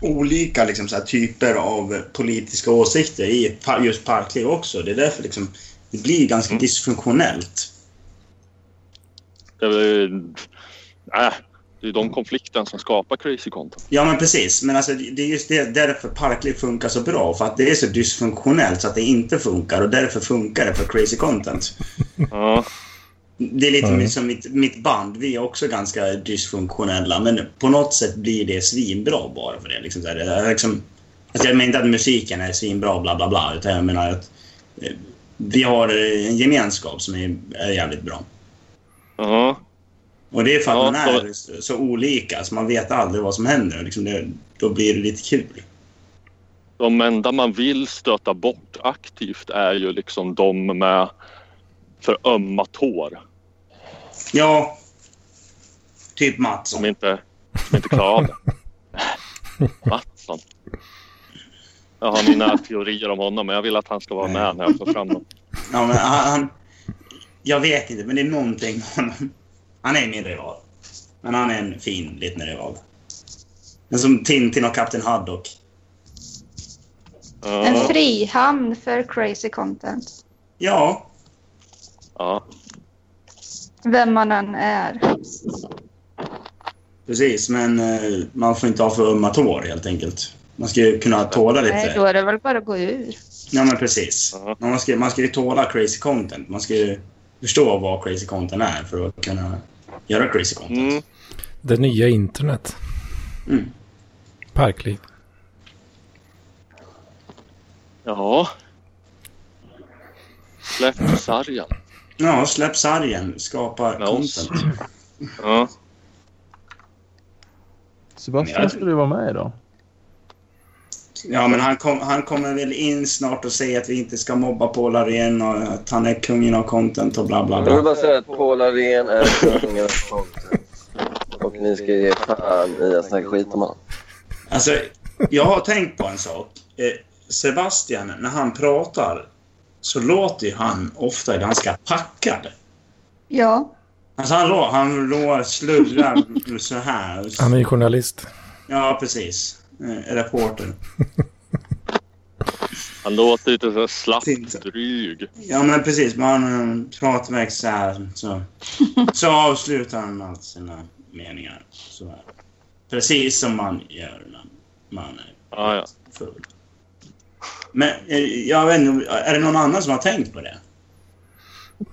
Speaker 4: olika liksom, så här, typer av politiska åsikter i just parkliv också. Det är därför liksom, det blir ganska
Speaker 3: Mm.
Speaker 4: dysfunktionellt.
Speaker 3: Det är, äh, det är de konflikten som skapar crazy content.
Speaker 4: Ja, men precis. Men alltså, det är just det, därför parkliv funkar så bra. För att det är så dysfunktionellt så att det inte funkar. Och därför funkar det för crazy content.
Speaker 3: Ja,
Speaker 4: Det är lite
Speaker 1: Mm.
Speaker 4: som mitt, mitt band. Vi är också ganska dysfunktionella. Men på något sätt blir det svinbra bara för det. Liksom så här, det är liksom, alltså jag menar inte att musiken är svinbra, bla bla bla. Utan jag menar att eh, vi har en gemenskap som är, är jävligt bra.
Speaker 3: Ja.
Speaker 4: Och det är för att
Speaker 3: Ja,
Speaker 4: man är så, så olika. Så man vet aldrig vad som händer. Liksom det, då blir det lite kul.
Speaker 3: de enda man vill stöta bort aktivt är ju liksom de med för ömma tår.
Speaker 4: Ja. Typ Mats.
Speaker 3: Som inte, som inte klarar av det. Mattsson. Jag har mina teorier om honom men jag vill att han ska vara med när jag får fram dem.
Speaker 4: Ja, men han, jag vet inte, men det är någonting med honom. Han är min rival. Men han är en fin liten rival. Men som Tintin och Kapten Haddock.
Speaker 6: En
Speaker 3: Ja,
Speaker 6: frihamn för crazy content.
Speaker 4: Ja,
Speaker 3: ja.
Speaker 6: Vem man än är.
Speaker 4: precis. Men eh, man får inte ha för ömma tår helt enkelt. Man ska ju kunna tåla
Speaker 6: Nej,
Speaker 4: lite.
Speaker 6: då är det väl bara att gå ur.
Speaker 4: Ja, men precis. Man ska, man ska ju tåla crazy content. Man ska ju förstå vad crazy content är för att kunna göra crazy content.
Speaker 3: Mm.
Speaker 1: Det nya internet.
Speaker 4: Mm.
Speaker 1: Parkliv.
Speaker 3: ja. Släpp sargen.
Speaker 4: Ja, släpp sargen. Skapa
Speaker 3: Med oss.
Speaker 4: content.
Speaker 3: Ja.
Speaker 2: Sebastian skulle ju vara med idag.
Speaker 4: Ja, men han, kom, han kommer väl in snart och säger att vi inte ska mobba Paul Arén och att han är kungen av content och bla bla
Speaker 5: Jag vill
Speaker 4: bla.
Speaker 5: bara säga att Paul Arén är kungen av content. Och ni ska ge fan i att snacka skit om honom.
Speaker 4: Alltså, jag har tänkt på en sak. Eh, Sebastian, när han pratar så låter han ofta ganska packad.
Speaker 6: Ja.
Speaker 4: Alltså han låter, han låter sluddrar så här.
Speaker 1: Han är ju journalist.
Speaker 4: Ja, precis. Eh, reporter.
Speaker 3: Han låter lite så slappt
Speaker 4: Inte.
Speaker 3: dryg.
Speaker 4: Ja, men precis. Man uh, pratar väl så här. Så, så avslutar han med allt sina meningar. Så här. Precis som man gör när man är
Speaker 3: Ja, ja.
Speaker 4: full. Men eh, jag vet inte, är det någon annan som har tänkt på det?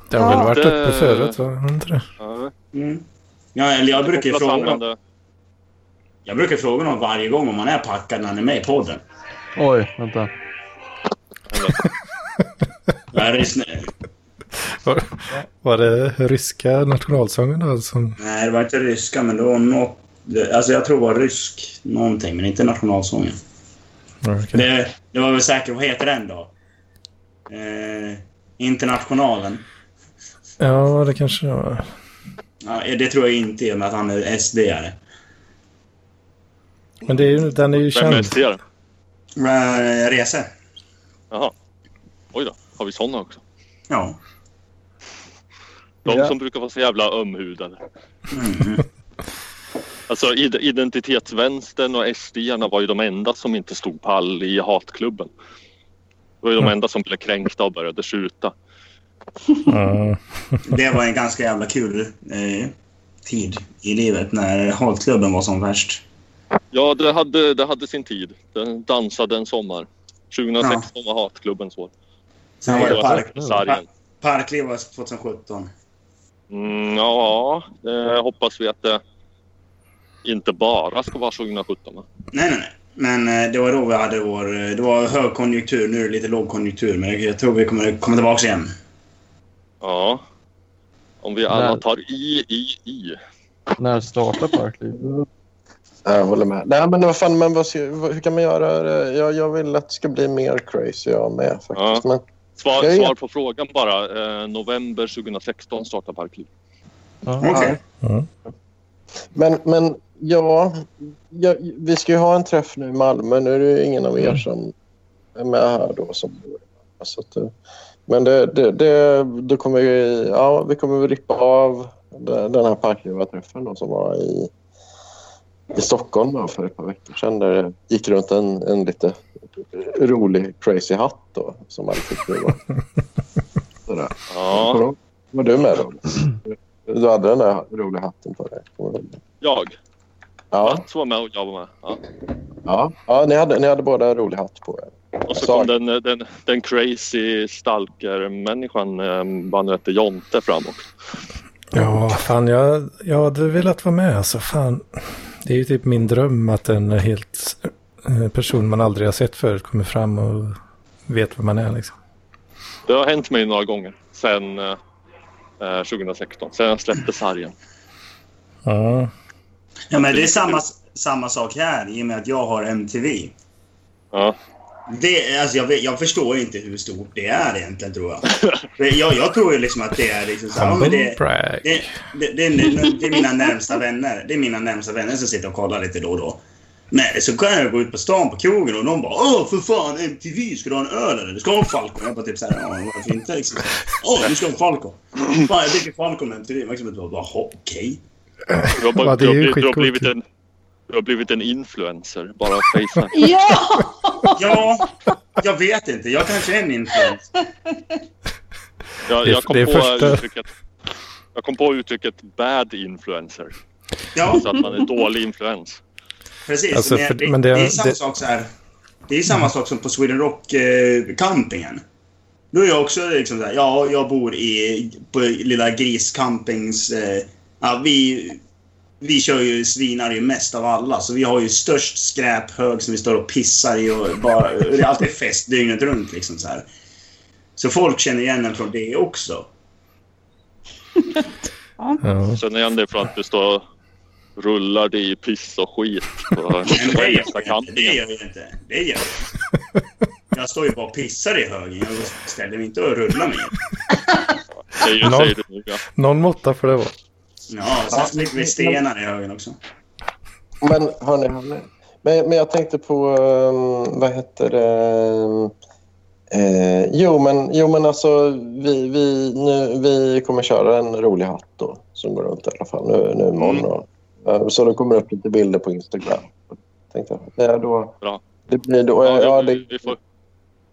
Speaker 1: Det har väl varit uppe förut, va? Inte det?
Speaker 4: Mm. Ja, eller jag brukar ju fråga. Jag brukar fråga dem varje gång om man är packad när han är med i podden.
Speaker 2: Oj, vänta.
Speaker 4: Är snö-
Speaker 1: Var, var det ryska nationalsången då som...
Speaker 4: Nej, det var inte ryska, men det var något... det- Alltså jag tror det var rysk någonting, men inte nationalsången.
Speaker 1: Okej.
Speaker 4: Det, det var väl säkert, vad heter den då? Eh, internationalen.
Speaker 1: Ja, det kanske det var.
Speaker 4: Ja, det tror jag inte i och med att han är SD-are.
Speaker 1: Men det är ju, den är ju
Speaker 3: Vem är
Speaker 1: känd.
Speaker 3: SD?
Speaker 4: Eh, Rese.
Speaker 3: Jaha. Oj då, har vi såna också?
Speaker 4: Ja.
Speaker 3: De
Speaker 2: Ja.
Speaker 3: som brukar vara så jävla ömhudade.
Speaker 4: Mm.
Speaker 3: Alltså id- identitetsvänstern och sd var ju de enda som inte stod pall i hatklubben. Det var ju de enda som blev kränkta och började skjuta.
Speaker 4: Det var en ganska jävla kul eh, tid i livet när hatklubben var som värst.
Speaker 3: Ja, det hade, det hade sin tid. Den dansade en sommar. 2016 var hatklubbens år.
Speaker 4: Sen var det park. Parkliv var 2017.
Speaker 3: Mm, ja, det hoppas vi att det inte bara ska vara 2017. va?
Speaker 4: Nej, nej, nej. Men eh, det var då vi hade vår... eh, Det var högkonjunktur, nu är det lite lågkonjunktur. Men jag tror vi kommer komma tillbaka igen.
Speaker 3: Ja. Om vi alla tar i, i, i.
Speaker 2: När startar Parkliv?
Speaker 5: Jag håller med. Nej, men vad fan, men vad ska, vad- hur kan man göra det? Jag, jag vill att det ska bli mer crazy jag med faktiskt.
Speaker 3: Ja.
Speaker 5: Men,
Speaker 3: Svar,
Speaker 5: Jag
Speaker 3: svar på frågan bara. Eh, november 2016 startar Parkliv.
Speaker 4: Okej.
Speaker 1: Mm.
Speaker 5: men, men ja, ja, vi ska ju ha en träff nu i Malmö. Nu är det ju ingen av er som är med här då. Som, så att, det- men det, det, det, då kommer vi, ja, vi kommer väl rippa av den här parklivarträffen då, som var i, i Stockholm då, för ett par veckor sedan. Där det gick runt en, en lite rolig crazy hatt då, som alla tyckte var sådär.
Speaker 3: Ja,
Speaker 5: Var du med då? Du hade den där roliga hatten på dig.
Speaker 3: jag.
Speaker 5: Ja,
Speaker 3: Mats var med och jag var med. Ja.
Speaker 5: ja. ja ni, hade, ni hade båda en rolig hatt på er.
Speaker 3: Och så kom den, den, den crazy stalker-människan, eh, vad han nu hette, Jonte fram också.
Speaker 1: Ja, fan jag, jag hade velat vara med. Alltså, fan. Det är ju typ min dröm att en helt eh, person man aldrig har sett förut kommer fram och vet vem man är. Liksom.
Speaker 3: Det har hänt mig några gånger sen eh, eh, 2016. Sen jag släppte sargen.
Speaker 1: Ja,
Speaker 4: Ja, men det är samma, samma sak här i och med att jag har MTV.
Speaker 3: Ja.
Speaker 4: Det, alltså jag, vet, jag förstår inte hur stort det är egentligen, tror jag. Jag, jag tror ju liksom att det är liksom så, ja, det, det, det, det, är, det är mina närmsta vänner. Det är mina närmsta vänner som sitter och kollar lite då och då. Men så kan jag gå ut på stan på krogen och de bara Åh för fan MTV, ska du ha en öl eller? Du ska ha en Falcon? Jag bara typ såhär, ja varför inte liksom. Åh du ska ha en Falcon. Fan jag dricker Falcon med MTV. Liksom bara, jaha okej.
Speaker 1: Det
Speaker 3: du
Speaker 1: är
Speaker 3: har, blivit en... Du har blivit en influencer, bara fejsa.
Speaker 6: Ja!
Speaker 4: Ja, jag vet inte. Jag kanske är en influencer.
Speaker 3: Jag, jag, kom
Speaker 1: det är
Speaker 3: på
Speaker 1: första-
Speaker 3: uttrycket, jag kom på uttrycket bad influencer.
Speaker 4: Ja,
Speaker 3: Så att man är dålig influens.
Speaker 4: precis.
Speaker 1: Alltså,
Speaker 4: men,
Speaker 1: för-
Speaker 4: det,
Speaker 1: men
Speaker 4: det,
Speaker 1: det-
Speaker 4: är samma
Speaker 1: det-
Speaker 4: sak så här. Det är samma sak som på Sweden Rock eh, campingen. Då är jag också liksom så här, ja, jag bor i på lilla griscampings... Eh, ja, vi, vi kör ju svinar ju mest av alla, så vi har ju störst skräphög som vi står och pissar i och bara... Det är alltid fest dygnet runt liksom så här. Så folk känner igen en från det också.
Speaker 1: Ja.
Speaker 3: Känner igen dig från att du står och rullar dig i piss och skit på
Speaker 4: Men det gör jag inte. Det gör jag inte. Det gör jag Jag står ju bara och pissar i högen. Jag ställer mig inte och rullar
Speaker 3: nu, ja.
Speaker 1: Någon måtta får det vara.
Speaker 4: Ja, sen slänger vi stenar i högen också.
Speaker 5: Men hörni, hörni. Men, men jag tänkte på, um, vad heter det? Eh, jo, men, jo, men alltså vi, vi, nu, vi kommer köra en rolig hatt då som går runt i alla fall nu, nu imorgon.
Speaker 3: Mm.
Speaker 5: Eh, så det kommer upp lite bilder på Instagram. Tänkte jag. Ja, då,
Speaker 3: Bra.
Speaker 5: Det blir då,
Speaker 3: Ja,
Speaker 5: ja,
Speaker 3: vi,
Speaker 5: det,
Speaker 3: vi, får,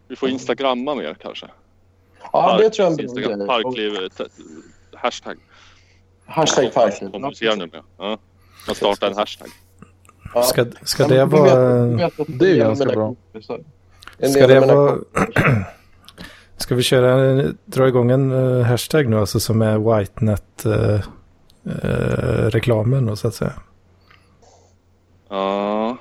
Speaker 3: vi får instagramma mer kanske.
Speaker 5: ja, det tror jag är en bra
Speaker 3: Instagram,
Speaker 5: grej.
Speaker 3: Parklivet, eh, hashtag.
Speaker 5: Hashtag.
Speaker 3: Kommunicerar med. Ja. Man startar en hashtag.
Speaker 5: Ja.
Speaker 1: Ska, ska det vara...
Speaker 5: vet- du vet att
Speaker 2: Det är
Speaker 5: en av
Speaker 2: ganska bra.
Speaker 1: Ska det vara... Ska vi köra, dra igång en eh, hashtag nu alltså som är Whitenet-reklamen och så att säga.
Speaker 3: Ja.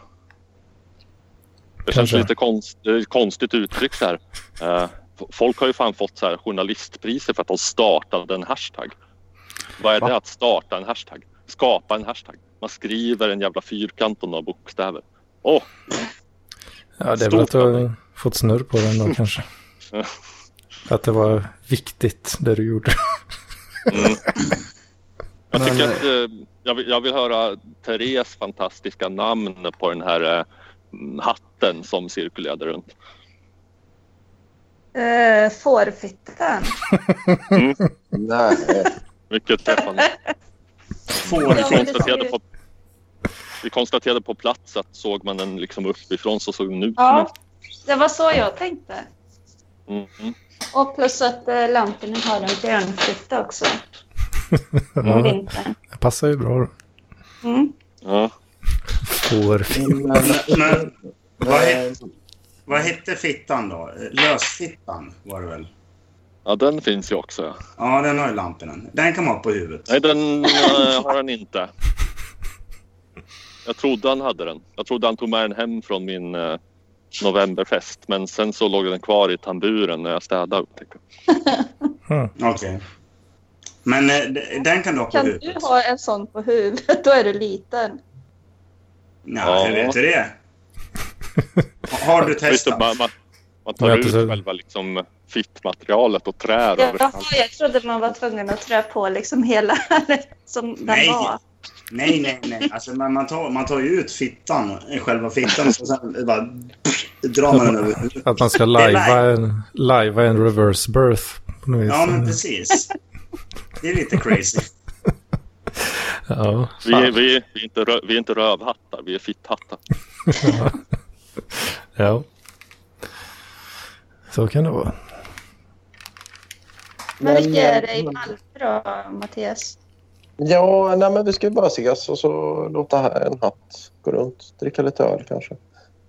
Speaker 3: Det känns
Speaker 1: Kanske.
Speaker 3: lite konst, konstigt uttryck så här. Eh, folk har ju fan fått så här journalistpriser för att de startade en hashtag. Vad är det att starta en hashtag? Skapa en hashtag. Man skriver en jävla fyrkant och några bokstäver. Åh,
Speaker 1: Ja, det är väl att du har fått snurr på den då kanske. Att det var viktigt det du gjorde.
Speaker 3: Mm. Jag
Speaker 1: Men,
Speaker 3: tycker att eh, jag, vill, jag vill höra Therese fantastiska namn på den här eh, mm, hatten som cirkulerade runt.
Speaker 6: Uh, fårfittan.
Speaker 5: Nej.
Speaker 3: Mycket träffande.
Speaker 4: Får
Speaker 3: Vi konstaterade, på, vi konstaterade på plats att såg man den liksom uppifrån så såg den ut
Speaker 6: Ja, det var så jag tänkte.
Speaker 3: som en... Mm,
Speaker 6: Och plus att uh, lamporna har en björnfitta också. På vintern.
Speaker 1: det passar ju bra.
Speaker 6: Mm.
Speaker 3: ja.
Speaker 1: Fårfint.
Speaker 5: Men,
Speaker 4: Men vad, het, vad hette fittan då? Lösfittan var det väl?
Speaker 3: Ja, den finns ju också. Ja.
Speaker 4: Den har ju lamporna. Den kan man ha på huvudet.
Speaker 3: Nej, den eh, har han inte. Jag trodde han hade den. Jag trodde han tog med den hem från min eh, novemberfest. Men sen så låg den kvar i tamburen när jag städade. jag.
Speaker 4: Okej. Men eh, d- den kan du ha på
Speaker 6: Kan
Speaker 4: huvudet?
Speaker 6: du ha en sån på huvudet, då är du liten.
Speaker 4: Ja, hur
Speaker 3: Ja.
Speaker 4: vet du det? Har du testat?
Speaker 3: man, man, man tar ut själva liksom, fittmaterialet och trär
Speaker 6: Jaha,
Speaker 3: överallt.
Speaker 6: jag trodde man var tvungen att trä på liksom hela som den
Speaker 4: Nej.
Speaker 6: var.
Speaker 4: Nej, nej, nej. Alltså, men man, tar, man tar ju ut fittan, själva fittan, och sen bara drar man den över.
Speaker 1: Att man ska lajva en, lajva en reverse birth. På något vis.
Speaker 4: Ja, men precis. Det är lite crazy.
Speaker 1: Ja,
Speaker 3: Vi, är- vi, är- vi, är inte rö, vi är inte rövhattar, vi är fitthattar.
Speaker 1: ja. Så kan det vara.
Speaker 6: Men vilka är det i Malmö då, Mattias?
Speaker 5: Ja, nej, men vi ska ju bara ses och så låta här en hatt gå runt. Dricka lite öl kanske.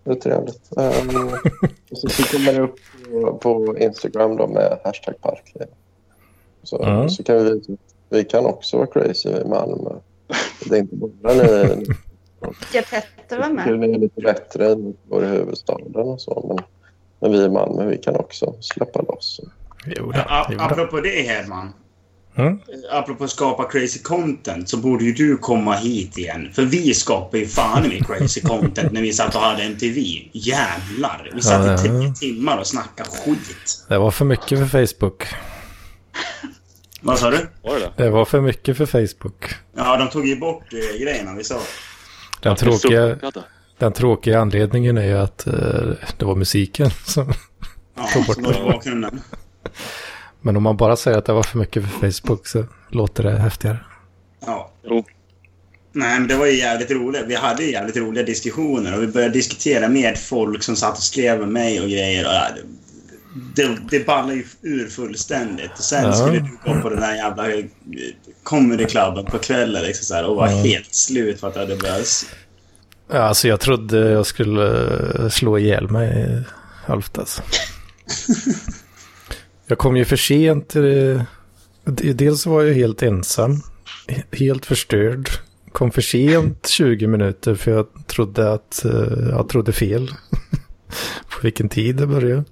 Speaker 5: Det är trevligt. Um, och så, kommer det upp på, på Instagram då med hashtag parkliv. Så,
Speaker 1: Ja.
Speaker 5: så kan vi, vi kan också vara crazy i Malmö. Det är inte bara ni.
Speaker 6: Ska Petter vara med?
Speaker 5: ni är lite bättre än vår huvudstaden och så. Men, men vi i Malmö, vi kan också släppa loss.
Speaker 1: Jo då, jo då.
Speaker 4: apropå det, Hedman.
Speaker 1: Mm.
Speaker 4: apropå skapa crazy content så borde ju du komma hit igen. För vi skapar ju fan i crazy content när vi satt och hade MTV. Jävlar! Vi satt
Speaker 1: Ja,
Speaker 4: i tio timmar och snackade skit.
Speaker 1: Det var för mycket för Facebook.
Speaker 4: Vad sa du?
Speaker 3: Var det
Speaker 1: var för mycket för Facebook.
Speaker 4: Ja, de tog ju bort eh, grejerna vi sa.
Speaker 1: Den tråkiga, den tråkiga anledningen är ju att eh, det var musiken som...
Speaker 4: Ja,
Speaker 1: Tog bort
Speaker 4: som var
Speaker 1: det.
Speaker 4: bakgrunden.
Speaker 1: Men om man bara säger att det var för mycket för Facebook så låter det häftigare.
Speaker 4: Ja.
Speaker 3: Jo.
Speaker 4: Nej, men det var ju jävligt roligt. Vi hade ju jävligt roliga diskussioner och vi började diskutera med folk som satt och skrev med mig och grejer. Och ja, det, det, ballade ju ur fullständigt. Och sen
Speaker 1: Ja.
Speaker 4: skulle du gå på den där jävla eh, comedyklubben på kvällen liksom så här, och var
Speaker 1: Ja.
Speaker 4: helt slut för att det hade börjat...
Speaker 1: Ja, alltså jag trodde jag skulle eh, slå ihjäl mig halvt alltså. Jag kom ju för sent. eh, Dels var jag helt ensam. he- Helt förstörd. Kom för sent 20 minuter för jag trodde att eh, jag trodde fel. På vilken tid det började.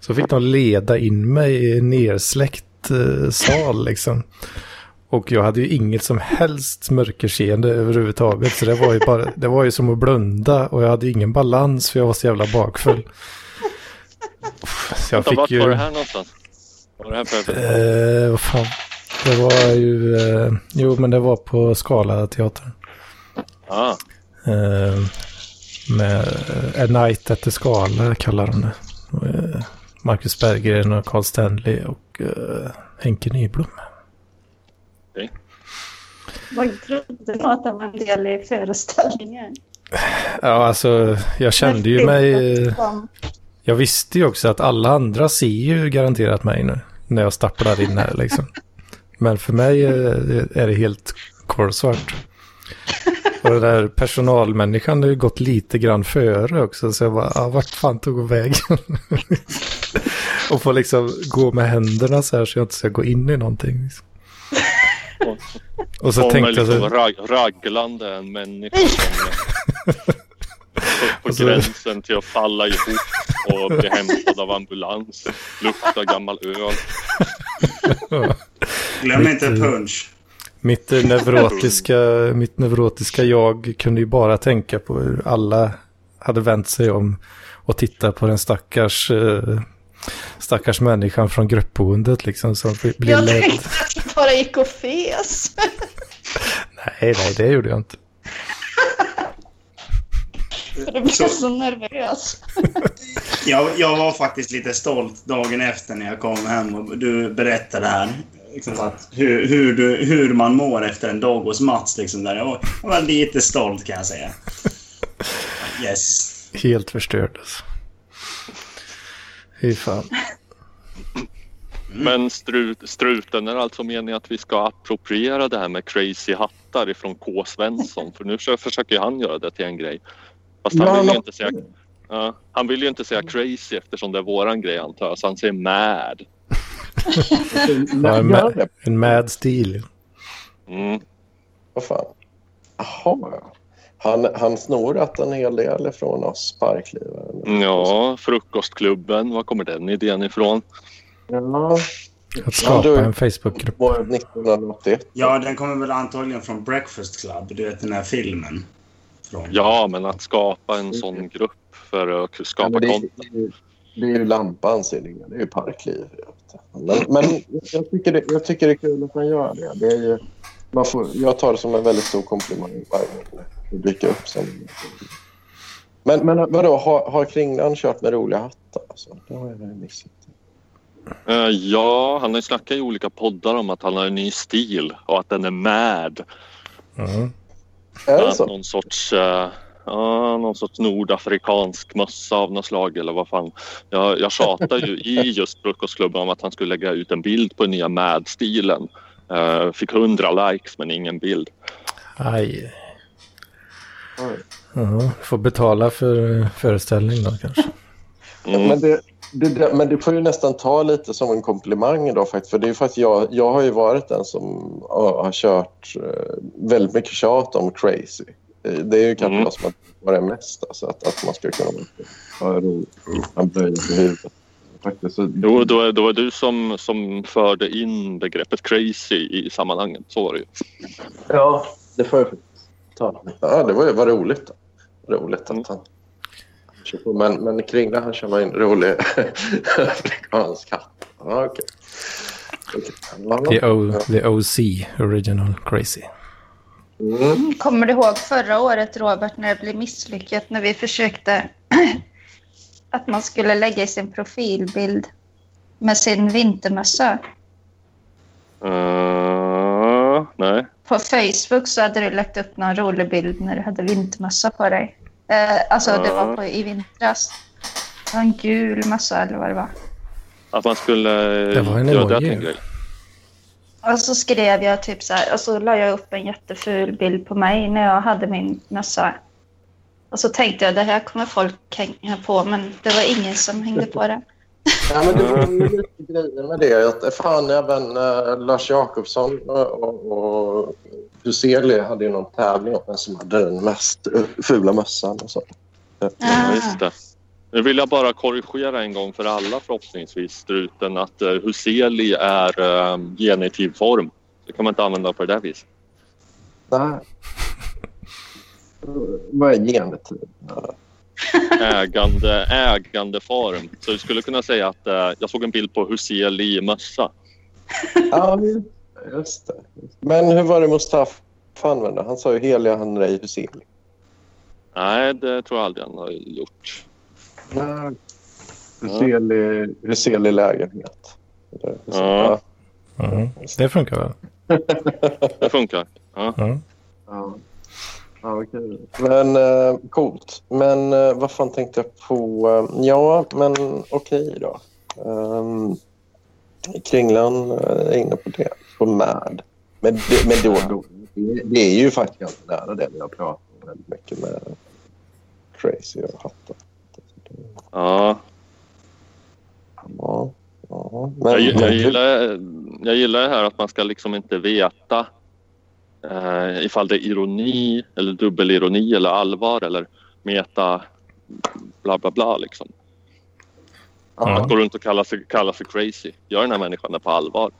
Speaker 1: Så fick de leda in mig i en nersläckt eh, sal liksom. Och jag hade ju inget som helst mörkerseende överhuvudtaget. Så det var ju, bara, det var ju som att blunda och jag hade ingen balans för jag var så jävla bakfull. Så jag fick
Speaker 3: vart
Speaker 1: ju...
Speaker 3: var det här någonstans? Var det här på?
Speaker 1: Eh, vad fan. Det var ju... Eh, jo, men det var på Skala teatern.
Speaker 3: Ah,
Speaker 1: Eh, med eh, A Night at the Skala kallar de det. Eh, Marcus Berggren och Carl Stanley och eh, Henke Nyblom.
Speaker 6: Jag trodde nog att det var en del i föreställningen.
Speaker 1: Ja, alltså jag kände ju mig... eh, Jag visste ju också att alla andra ser ju garanterat mig nu. När jag stapplar in här liksom. Men för mig är är det helt kolsvart. Och den där personalmänniskan har ju gått lite grann före också. Så jag bara, ah, vart fan tog hon vägen? och få liksom gå med händerna så här så jag inte ska gå in i någonting. Liksom. Och så
Speaker 3: kommer
Speaker 1: tänkte jag
Speaker 3: liksom
Speaker 1: så,
Speaker 3: rag, raglande en människa på, på
Speaker 1: Och så-
Speaker 3: gränsen till att falla ihop och bli hämtad av ambulans. Luktar gammal öl.
Speaker 4: Glöm inte punch.
Speaker 1: Mitt neurotiska, mitt neurotiska jag kunde ju bara tänka på hur alla hade vänt sig om och titta på den stackars, eh, stackars människan från gruppboendet liksom som blir- blir
Speaker 6: Jag tänkte att du bara gick och fes.
Speaker 1: Nej, nej, det gjorde jag inte.
Speaker 6: Du blev
Speaker 4: Så-
Speaker 6: så nervös.
Speaker 4: Jag, jag var faktiskt lite stolt dagen efter när jag kom hem och du berättade här. Liksom att hur, hur, du, hur man mår efter en dag hos Mats. Liksom där. Jag, var, jag var lite stolt kan jag säga. Yes.
Speaker 1: Helt förstörd alltså. Fy fan.
Speaker 3: Men strut, struten är alltså meningen att vi ska appropriera det här med crazy hattar ifrån K. Svensson. För nu försöker- han göra det till en grej. Fast han vill ju inte säga, ja, han vill ju inte säga crazy eftersom det är våran grej antar jag. Så han säger mad.
Speaker 1: Ja, en, ma- en mad stil.
Speaker 3: Mm.
Speaker 5: Vad fan. Jaha, ja. Han, han snorat en hel del från oss parklivare.
Speaker 3: Ja, frukostklubben. Var kommer den idén ifrån?
Speaker 5: Ja,
Speaker 1: Att skapa
Speaker 5: Ja, då-
Speaker 1: en Facebookgrupp.
Speaker 5: var 1981.
Speaker 4: Ja, den kommer väl antagligen från Breakfast Club. Du vet den här filmen. Från.
Speaker 3: Ja, men att skapa en sån grupp för att
Speaker 5: Ja,
Speaker 3: skapa
Speaker 5: men det, är,
Speaker 3: content.
Speaker 5: det, är, ju lampans idé. Det är ju parkliv. Men, men jag, tycker det, jag tycker det är kul att man gör det. det är ju, man får, jag tar det som en väldigt stor komplimang varje gång det dyker upp. Som, men, men vadå, har, har Kringlan kört med roliga hattar? Alltså, det har jag väl missat.
Speaker 3: Eh, ja, han har ju snackat i olika poddar om att han har en ny stil och att den är mad.
Speaker 1: Mm.
Speaker 5: Är det
Speaker 3: Ja,
Speaker 5: så?
Speaker 3: någon sorts eh, ja, någon sorts nordafrikansk mössa av något slag eller vad fan. Jag, jag tjatar ju i just frukostklubben om att han skulle lägga ut en bild på den nya Mad-stilen. Eh, fick hundra likes men ingen bild.
Speaker 1: Aj.
Speaker 5: Oj.
Speaker 1: Ja, får betala för föreställning då kanske.
Speaker 3: Mm.
Speaker 5: Men, det, det, det, men det får ju nästan ta lite som en komplimang då faktiskt. För det är att jag, jag har ju varit den som har, kört eh, väldigt mycket tjat om crazy. Eh, Det är ju kanske
Speaker 3: Mm.
Speaker 5: vad som har varit mest. Alltså att, att man ska kunna ha roligt. Man böjer på huvudet. faktiskt. Så,
Speaker 3: Jo, då, är- då var du som, som förde in begreppet crazy i sammanhanget. Så var det ju.
Speaker 5: Ja, det får jag faktiskt ta. Ja, det var ju vad roligt. Roligt
Speaker 3: Mm.
Speaker 5: att han kör på. Men, men kring det här kör man in rolig afrikansk hatt. Okej. Ja.
Speaker 1: The, o, the OC, Original Crazy.
Speaker 5: Mm.
Speaker 6: Kommer du ihåg förra året, Robert, när det blev misslyckat när vi försökte att man skulle lägga i sin profilbild med sin vintermössa?
Speaker 3: Uh, nej.
Speaker 6: På Facebook så hade du lagt upp någon rolig bild när du hade vintermössa på dig. Eh, alltså det var på, i vintras. Det var en gul mössa eller vad det var.
Speaker 3: Att man skulle
Speaker 1: Det var en
Speaker 3: göra det
Speaker 1: emoji.
Speaker 3: till en grej.
Speaker 6: Och så skrev jag typ så här, och så la jag upp en jätteful bild på mig när jag hade min mössa. Och så tänkte jag det här kommer folk hänga på, men det var ingen som hängde på det.
Speaker 5: Ja, men det var ju lite grejen med det. Att fan, även uh, Lars Jakobsson och, och, och Huseli hade ju någon tävling om vem som hade den mest uh, fula mössan. Och så.
Speaker 3: Ja,
Speaker 6: Ah.
Speaker 3: just det. Nu vill jag bara korrigera en gång för alla förhoppningsvis, struten, att uh, Huseli är uh, genitiv form. Det kan man inte använda på det där viset.
Speaker 5: Nej. Vad är genetid?
Speaker 3: Ägande, ägandeform. Så du skulle kunna säga att uh, jag såg en bild på Huseli i mössa.
Speaker 5: Ja, just det. Men hur var det Mustafa använde? Han sa ju heliga han Rej Huseli.
Speaker 3: Nej, det tror jag aldrig han har gjort.
Speaker 5: Nej. Huseli, Huseli lägenhet.
Speaker 3: Ja.
Speaker 1: Mm. Det funkar väl?
Speaker 3: Det funkar. Ja.
Speaker 1: Ja.
Speaker 5: Ja. Ja, okej. Men eh, coolt. Men eh, vad fan tänkte jag på? Ja, men okej då. Um, Kringlan eh, är inne på det. På MAD. Men, det, men då, då, det, är ju faktiskt ganska nära det vi har pratat om väldigt mycket med Crazy och Hatten.
Speaker 3: ja.
Speaker 5: Ja, ja. Men,
Speaker 3: Jag, jag, gillar, jag gillar det här att man ska liksom inte veta eh, ifall det är ironi eller dubbelironi eller allvar eller meta bla bla bla liksom.
Speaker 1: Ja.
Speaker 3: Att gå runt och kalla sig, kalla sig crazy. Gör den här människan det på allvar?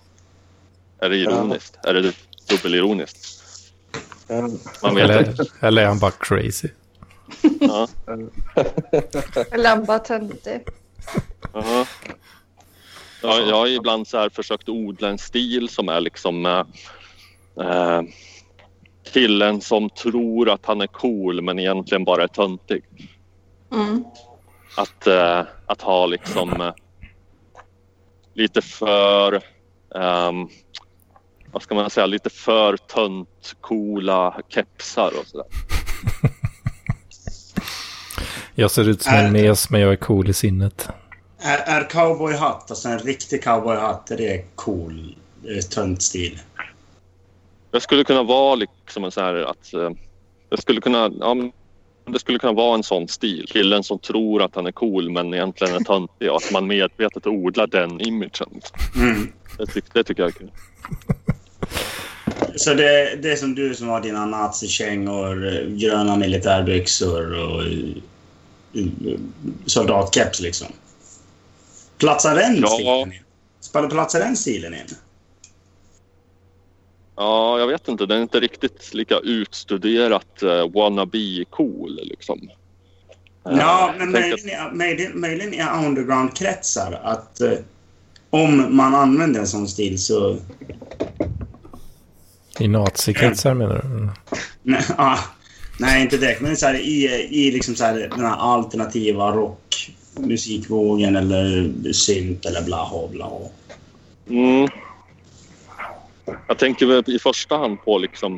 Speaker 3: Är det ironiskt? Är det dubbelironiskt?
Speaker 5: eh,
Speaker 3: Man vet
Speaker 1: Eller,
Speaker 3: inte.
Speaker 1: eller är han bara crazy?
Speaker 3: Ja,
Speaker 6: Lamba töntig.
Speaker 3: ja. Ja, jag har ibland så här försökt odla en stil som är liksom eh, eh, killen som tror att han är cool men egentligen bara är töntig.
Speaker 6: Mm.
Speaker 3: Att, eh, att ha liksom eh, lite för, ehm, vad ska man säga, lite för tönt coola kepsar och sådär.
Speaker 1: Jag ser ut som en mes, men jag är cool i sinnet.
Speaker 4: Är, är cowboyhatt, alltså en riktig cowboyhatt, är det cool, eh, tönt stil?
Speaker 3: Det skulle kunna vara liksom en sån här att eh, det skulle kunna, ja, men det skulle kunna vara en sån stil. Killen som tror att han är cool men egentligen är töntig och att man medvetet odlar den imagen.
Speaker 4: Mm.
Speaker 3: Det, tyck, det tycker jag är kul.
Speaker 4: Så det, det är som du som har dina nazikängor, gröna militärbyxor och eh, soldatkeps liksom. Platsar den
Speaker 3: Ja.
Speaker 4: stilen in? Platsar den stilen in?
Speaker 3: Ja, jag vet inte. Den är inte riktigt lika utstuderat uh, wannabe cool liksom. Eh,
Speaker 4: Ja, men
Speaker 3: jag tänker
Speaker 4: möjligen, möjligen, möjligen i underground-kretsar att eh, om man använder en sån stil så...
Speaker 1: I nazikretsar menar du?
Speaker 4: Nej, ah, nej inte direkt. Men så här, i, i liksom så här, den här alternativa rockmusikvågen eller synt eller bla bla bla.
Speaker 3: Mm. Jag tänker väl i första hand på liksom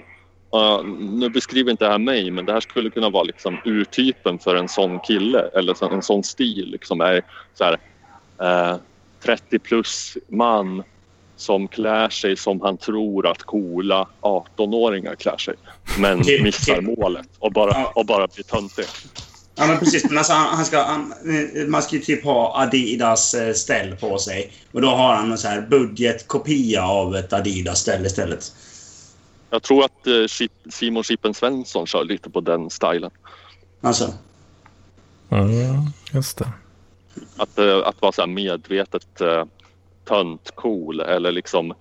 Speaker 3: uh, nu beskriver inte det här mig, men det här skulle kunna vara liksom urtypen för en sån kille eller en sån stil. Liksom är så här, eh, 30 plus man som klär sig som han tror att coola 18-åringar klär sig. Men missar målet och bara, och bara blir töntig.
Speaker 4: Ja, men precis. Men alltså, han, han ska, han, eh, man ska ju typ ha Adidas eh, ställ på sig. Och då har han en så här budgetkopia av ett Adidas-ställ istället.
Speaker 3: Jag tror att eh, Chip- Simon Chippen Svensson kör lite på den stilen.
Speaker 4: Alltså.
Speaker 1: Mm, just det.
Speaker 3: Att, eh, att vara så här medvetet uh, tönt-cool eller liksom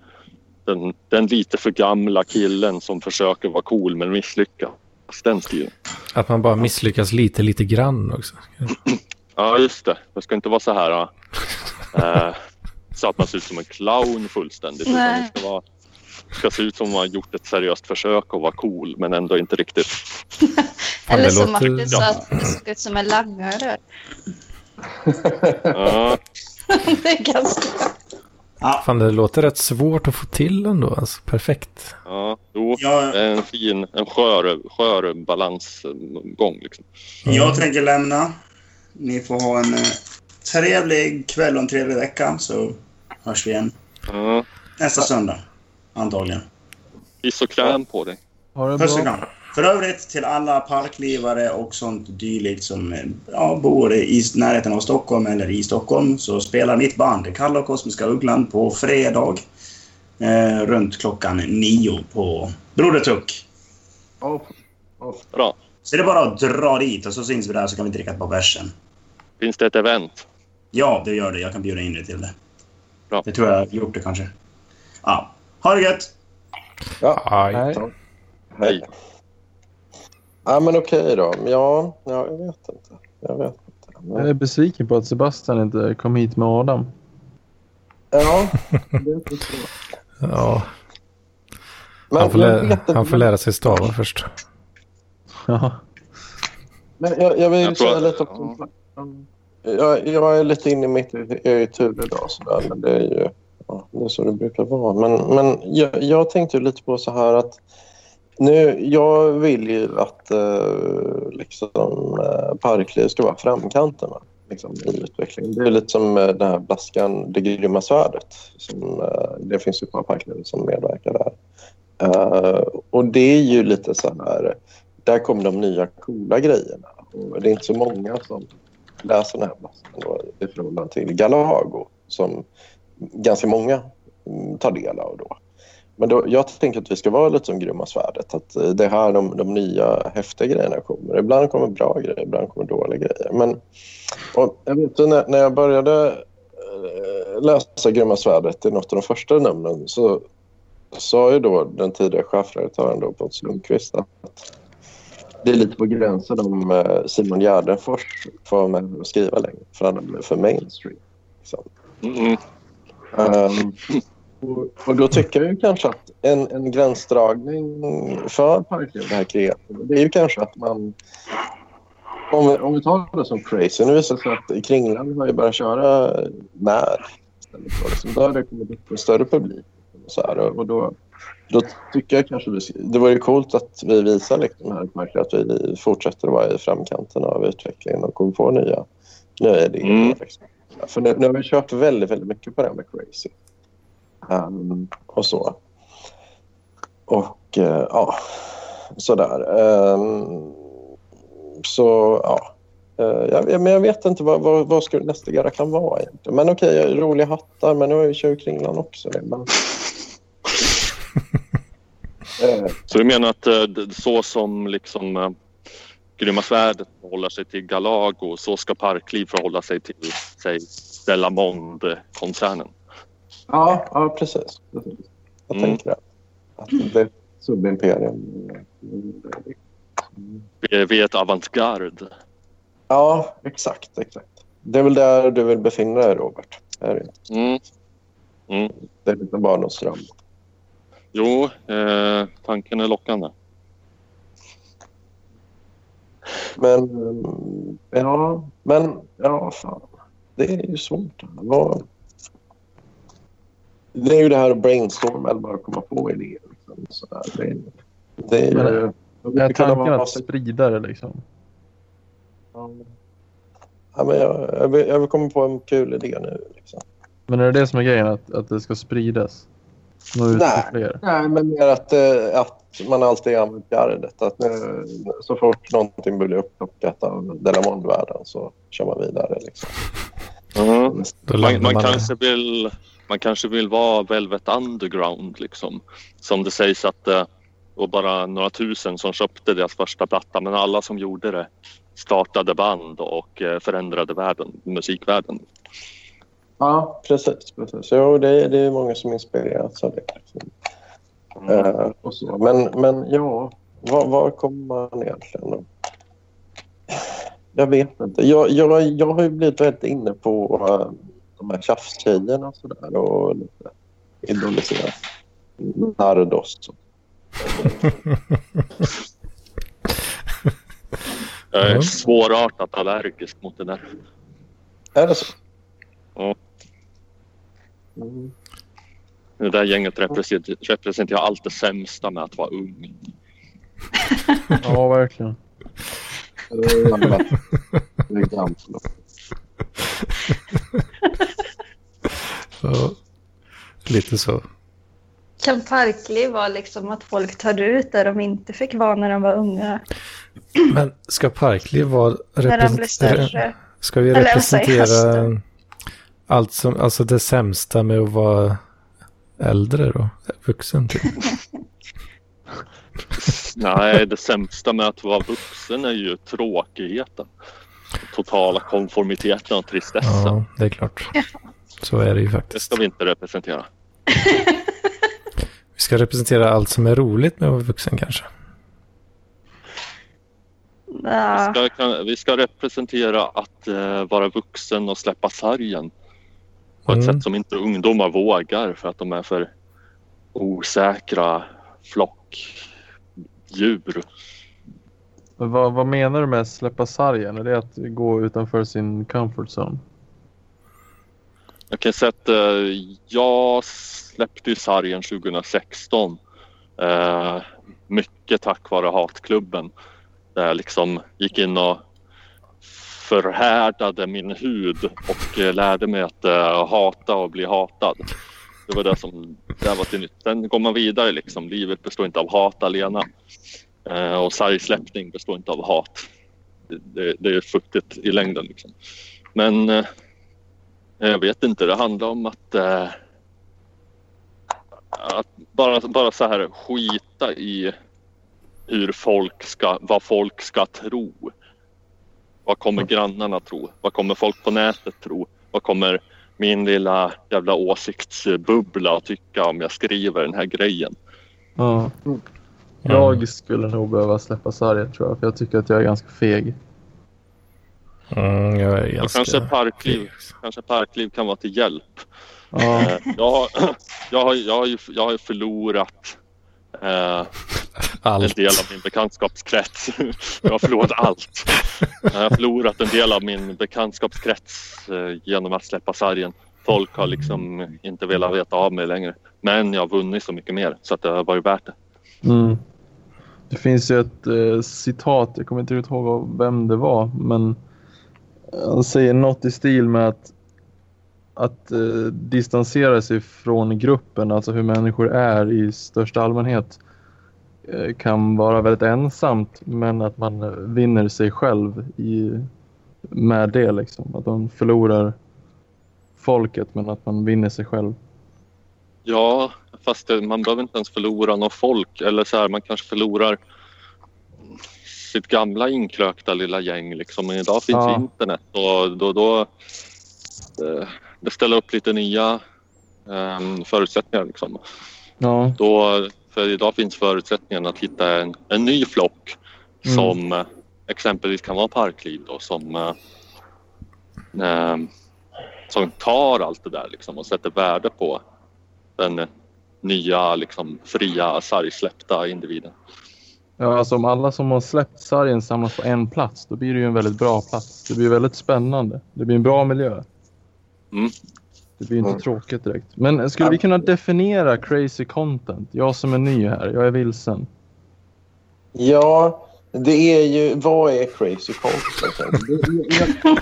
Speaker 3: den, den lite för gamla killen som försöker vara cool men misslyckas. Den stilen.
Speaker 1: Att man bara misslyckas lite, lite grann också.
Speaker 3: Ja, just det. Det ska inte vara så här uh, så att man ser ut som en clown fullständigt. Utan
Speaker 6: Nej.
Speaker 3: det ska, vara, ska se ut som man har gjort ett seriöst försök att vara cool men ändå inte riktigt.
Speaker 1: Fan,
Speaker 6: Eller som
Speaker 1: låter-
Speaker 6: Martin sa, att det såg ut som en langare.
Speaker 3: Ja,
Speaker 6: det är ganska...
Speaker 1: Fan, det låter rätt svårt att få till ändå. Alltså, perfekt.
Speaker 3: ja, jo.
Speaker 4: Jag,
Speaker 3: en fin, en skör, skör balansgång liksom.
Speaker 4: jag tänker lämna. Ni får ha en eh, trevlig kväll och en trevlig vecka så hörs vi igen
Speaker 3: Ja,
Speaker 4: nästa söndag. Antagligen.
Speaker 3: kiss och kräm på dig.
Speaker 2: Ha det bra.
Speaker 4: För övrigt till alla parklivare och sånt dylikt som ja, bor i närheten av Stockholm eller i Stockholm så spelar mitt band Kalle och Kosmiska Ugglan på fredag eh, runt klockan nio på Broder Tuck.
Speaker 3: Bra.
Speaker 4: Så det är bara att dra dit och så syns vi där så kan vi dricka ett par bärsen.
Speaker 3: Finns det ett event?
Speaker 4: Ja, det gör det. Jag kan bjuda in dig till det.
Speaker 3: Bra.
Speaker 4: Det tror jag jag har gjort det kanske. Ja. Ha det gött!
Speaker 5: Ja,
Speaker 1: Aj.
Speaker 2: Nej.
Speaker 3: Hej.
Speaker 5: Ja men okej då. Ja, ja, jag vet inte. Jag vet inte.
Speaker 2: Jag är
Speaker 5: Men,
Speaker 2: besviken på att Sebastian inte kom hit med Adam.
Speaker 5: ja, det förstår jag.
Speaker 1: Ja,
Speaker 5: Men
Speaker 1: han får,
Speaker 5: jag
Speaker 1: lä-
Speaker 5: vet inte,
Speaker 1: han får lära sig stava först.
Speaker 2: Ja.
Speaker 5: Men jag, jag vill
Speaker 3: Jag
Speaker 5: säga
Speaker 3: att-
Speaker 5: lite också. Jag, jag är lite inne i mitt eget huvud idag. Sådär, men det är ju ja, det är så det brukar vara. Men, men jag, jag tänkte ju lite på så här att nu, jag vill ju att eh, liksom, eh, Parkliv ska vara framkanten liksom, i utvecklingen. Det är lite som eh, den här Blaskan, det grymma svärdet. Som, eh, det finns ju ett par Parkliv som medverkar där. Eh, och det är ju lite så här, där kommer de nya coola grejerna. Och det är inte så många som läser den här Blaskan då, i förhållande till Galago som ganska många mm, tar del av då. Men då, jag tänker att vi ska vara lite som Grymma svärdet. Att eh, det är här de, de nya häftiga grejerna kommer. Ibland kommer bra grejer, ibland kommer dåliga grejer. Men jag vet när, när jag började eh, läsa Grymma svärdet i något av de första numren så sa ju då den tidigare chefredaktören då, Pontus Lundqvist att det är lite på gränsen om eh, Simon Gärdenfors får vara med och skriva längre för han blir för mainstream. Liksom.
Speaker 3: Mm,
Speaker 5: Ehm, och, och då tycker jag ju kanske att en, en gränsdragning för Parkliv, det här kreativa, det är ju kanske att man... Om vi, om vi tar det som crazy, nu visar det sig att Kringlan har ju börjat köra när istället för liksom, Då har det kommit upp en större publik. Och så här, och då, då tycker jag kanske vi, det vore coolt att vi visar liksom här Parkliv att vi fortsätter att vara i framkanten av utvecklingen och kommer på nya, nya idéer.
Speaker 3: Mm.
Speaker 5: Liksom. För nu, nu har vi kört väldigt, väldigt mycket på det här med crazy. Um, och så. Och uh, ja, sådär. Um, så ja. Eh, jag, men jag vet inte vad, vad, vad skulle nästa gara kan vara egentligen. Men okej, roliga hattar, men nu har jag ju Kringlan också det. Men... Eh.
Speaker 3: Så du menar att eh, så som liksom Grymma svärdet förhåller sig till Galago så ska Parkliv förhålla sig till, säg, Delamond-koncernen?
Speaker 5: Ja, ja, precis. Jag
Speaker 3: Mm.
Speaker 5: tänker det. Att det blir subimperium.
Speaker 3: Vi, vi är ett avantgarde.
Speaker 5: Ja, exakt, exakt. Det är väl där du vill befinna dig, Robert. Är det?
Speaker 3: Mm. Mm.
Speaker 5: Det är lite barndomsdröm.
Speaker 3: Jo, eh, tanken är lockande.
Speaker 5: Men, mm, ja, men, ja, fan. Det är ju svårt. Vad... Det är ju det här att brainstorma eller bara komma på idéer. Liksom. Det, är- det är ju... Det
Speaker 2: Är
Speaker 5: kunna
Speaker 2: tanken
Speaker 5: vara-
Speaker 2: att sprida det liksom?
Speaker 5: Ja, men jag, jag, vill, jag vill komma på en kul idé nu. Liksom.
Speaker 2: Men är det det som är grejen? Att, att det ska spridas? Nå ut
Speaker 5: Nej.
Speaker 2: fler?
Speaker 5: Nej, men mer att, eh, att man alltid använt gardet. Att nu, så fort någonting blir uppplockat av Delamond-världen så kör man vidare. Liksom.
Speaker 3: Mm. Man, man, kanske vill, man kanske vill vara Velvet Underground liksom. Som det sägs att eh, det var bara några tusen som köpte deras första platta men alla som gjorde det startade band och eh, förändrade världen, musikvärlden.
Speaker 5: Ja, precis. precis. Jo, det, det är många som inspirerats av det. Mm. Och så. Men, men ja, var, var kommer man egentligen då? Jag vet inte. Jag, jag, jag har ju blivit väldigt inne på uh, de här tjafstjejerna och sådär och lite idoliserat Nardos. Så.
Speaker 3: Jag är
Speaker 1: Ja.
Speaker 3: svårartat allergisk mot det där.
Speaker 5: Är det så?
Speaker 3: Ja.
Speaker 5: Mm.
Speaker 3: Det där gänget represent- representerar allt det sämsta med att vara ung.
Speaker 2: Ja, verkligen.
Speaker 5: Det är jävla- det är gammalt.
Speaker 1: Ja, lite så.
Speaker 6: Kan parkliv vara liksom att folk tar ut det de inte fick vara när de var unga?
Speaker 1: Men ska Parkliv vara... Represent-? Ska vi representera allt som, alltså det sämsta med att vara äldre då? Vuxen typ.
Speaker 3: Nej, det sämsta med att vara vuxen är ju tråkigheten. Totala konformiteten och tristessen.
Speaker 1: Ja, det är klart. Så är det ju
Speaker 3: Det
Speaker 1: faktiskt.
Speaker 3: ska vi inte representera.
Speaker 1: Vi ska representera allt som är roligt med att vara vuxen kanske.
Speaker 3: Vi ska, kan, vi ska representera att eh, vara vuxen och släppa sargen på ett
Speaker 1: Mm.
Speaker 3: sätt som inte ungdomar vågar för att de är för osäkra flockdjur.
Speaker 2: Men Vad, vad menar du med släppa sargen? Är det att gå utanför sin comfort zone?
Speaker 3: Jag kan säga att eh, jag släppte ju sargen 2016. Eh, mycket tack vare hatklubben. Där jag liksom gick in och förhärdade min hud och eh, lärde mig att hata och bli hatad. Det var det som det var till nytt. Sen går man vidare liksom. Livet består inte av hat alena. Eh, och sargsläppning består inte av hat. Det, det, det är futtigt i längden liksom. Men eh, jag vet inte, det handlar om att, eh, att bara, bara så här skita i hur folk ska, vad folk ska tro. Vad kommer grannarna tro? Vad kommer folk på nätet tro? Vad kommer min lilla jävla åsiktsbubbla att tycka om jag skriver den här grejen?
Speaker 2: Ja. Jag skulle nog behöva släppa sargen tror jag. För jag tycker att jag är ganska feg.
Speaker 1: Mm, jag är
Speaker 3: Och
Speaker 1: ganska...
Speaker 3: kanske parkliv, kanske parkliv kan vara till hjälp.
Speaker 2: Ja.
Speaker 3: Eh, jag, har, jag, har, jag, har ju, jag har ju förlorat eh, en
Speaker 1: Allt.
Speaker 3: del av min bekantskapskrets. Jag har förlorat allt. Jag har förlorat en del av min bekantskapskrets eh, genom att släppa sargen. Folk har liksom inte velat veta av mig längre. Men jag har vunnit så mycket mer så att det har varit värt det.
Speaker 2: Mm. Det finns ju ett eh, citat, jag kommer inte riktigt ihåg vem det var, men han säger något i stil med att, att eh, distansera sig från gruppen, alltså hur människor är i största allmänhet, eh, kan vara väldigt ensamt, men att man vinner sig själv i, med det. Liksom. Att man förlorar folket, men att man vinner sig själv.
Speaker 3: Ja, fast det, man behöver inte ens förlora något folk. Eller så här, man kanske förlorar sitt gamla inkrökta lilla gäng. Liksom. Men idag finns
Speaker 2: Ja.
Speaker 3: internet och då, då eh, det ställer upp lite nya eh, förutsättningar. Liksom.
Speaker 2: Ja,
Speaker 3: Då, för idag finns förutsättningen att hitta en, en ny flock
Speaker 2: Mm.
Speaker 3: som eh, exempelvis kan vara parkliv då, som, eh, eh, som tar allt det där liksom, och sätter värde på den nya liksom, fria sargsläppta individen.
Speaker 2: Ja, alltså om alla som har släppt sargen samlas på en plats, då blir det ju en väldigt bra plats. Det blir väldigt spännande. Det blir en bra miljö.
Speaker 3: Mm.
Speaker 2: Det blir inte
Speaker 5: Mm.
Speaker 2: tråkigt direkt. Men skulle vi kunna definiera crazy content? Jag som är ny här, jag är vilsen.
Speaker 5: Ja, det är ju... Vad är crazy content? Det- jag-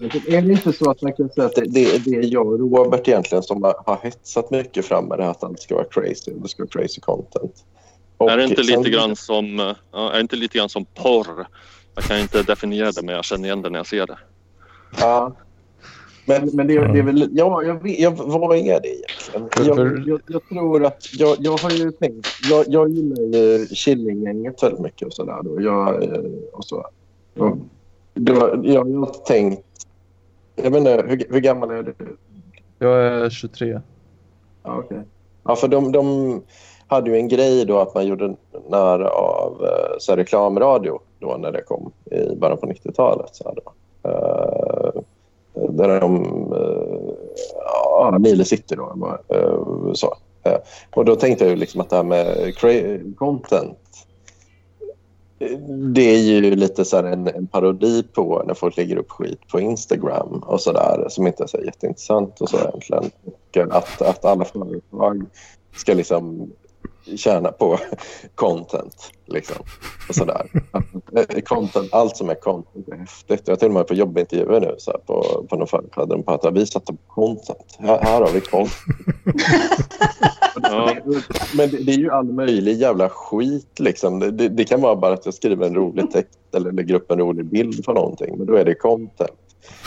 Speaker 5: jag- Är det inte så att man kan säga att det, det, det är jag och Robert egentligen som har, har hetsat mycket fram med det här att allt ska vara crazy och det ska vara crazy content? Och
Speaker 3: är det inte
Speaker 5: sen-
Speaker 3: lite grann som, är det inte lite grann som porr? Jag kan inte definiera det men jag känner igen det när jag ser det.
Speaker 5: Ja. Men, men det, det är väl... Ja, jag vet, jag, vad är det egentligen? Jag, jag, jag tror att... Jag, jag har ju tänkt... Jag, jag gillar ju Killinggänget väldigt mycket och sådär. då. Jag, eh, och så. Ja. Då, jag har tänkt... Jag vet inte, hur, hur gammal är du?
Speaker 2: Jag är 23.
Speaker 5: Ja, okej. Ja, för de, de hade ju en grej då att man gjorde när av eh, så reklamradio då när det kom i början på 90-talet. Så här då. Där de... Eh, ja, Nile City då. Eh, så. Eh, och då tänkte jag liksom att det här med content det är ju lite så här en, en parodi på när folk lägger upp skit på Instagram och så där som inte är så jätteintressant och så egentligen. Och att, att alla företag ska liksom tjäna på content. Liksom, och så där. Content, allt som är content är häftigt. Jag har till och med på jobbintervjuer nu så här, på, på någon företag där de pratar vi satte på content. Här, här har vi content.
Speaker 3: Ja.
Speaker 5: Men det, det är ju all möjlig jävla skit. Liksom. Det, det, det kan vara bara att jag skriver en rolig text eller lägger upp en rolig bild på någonting. Men då är det content.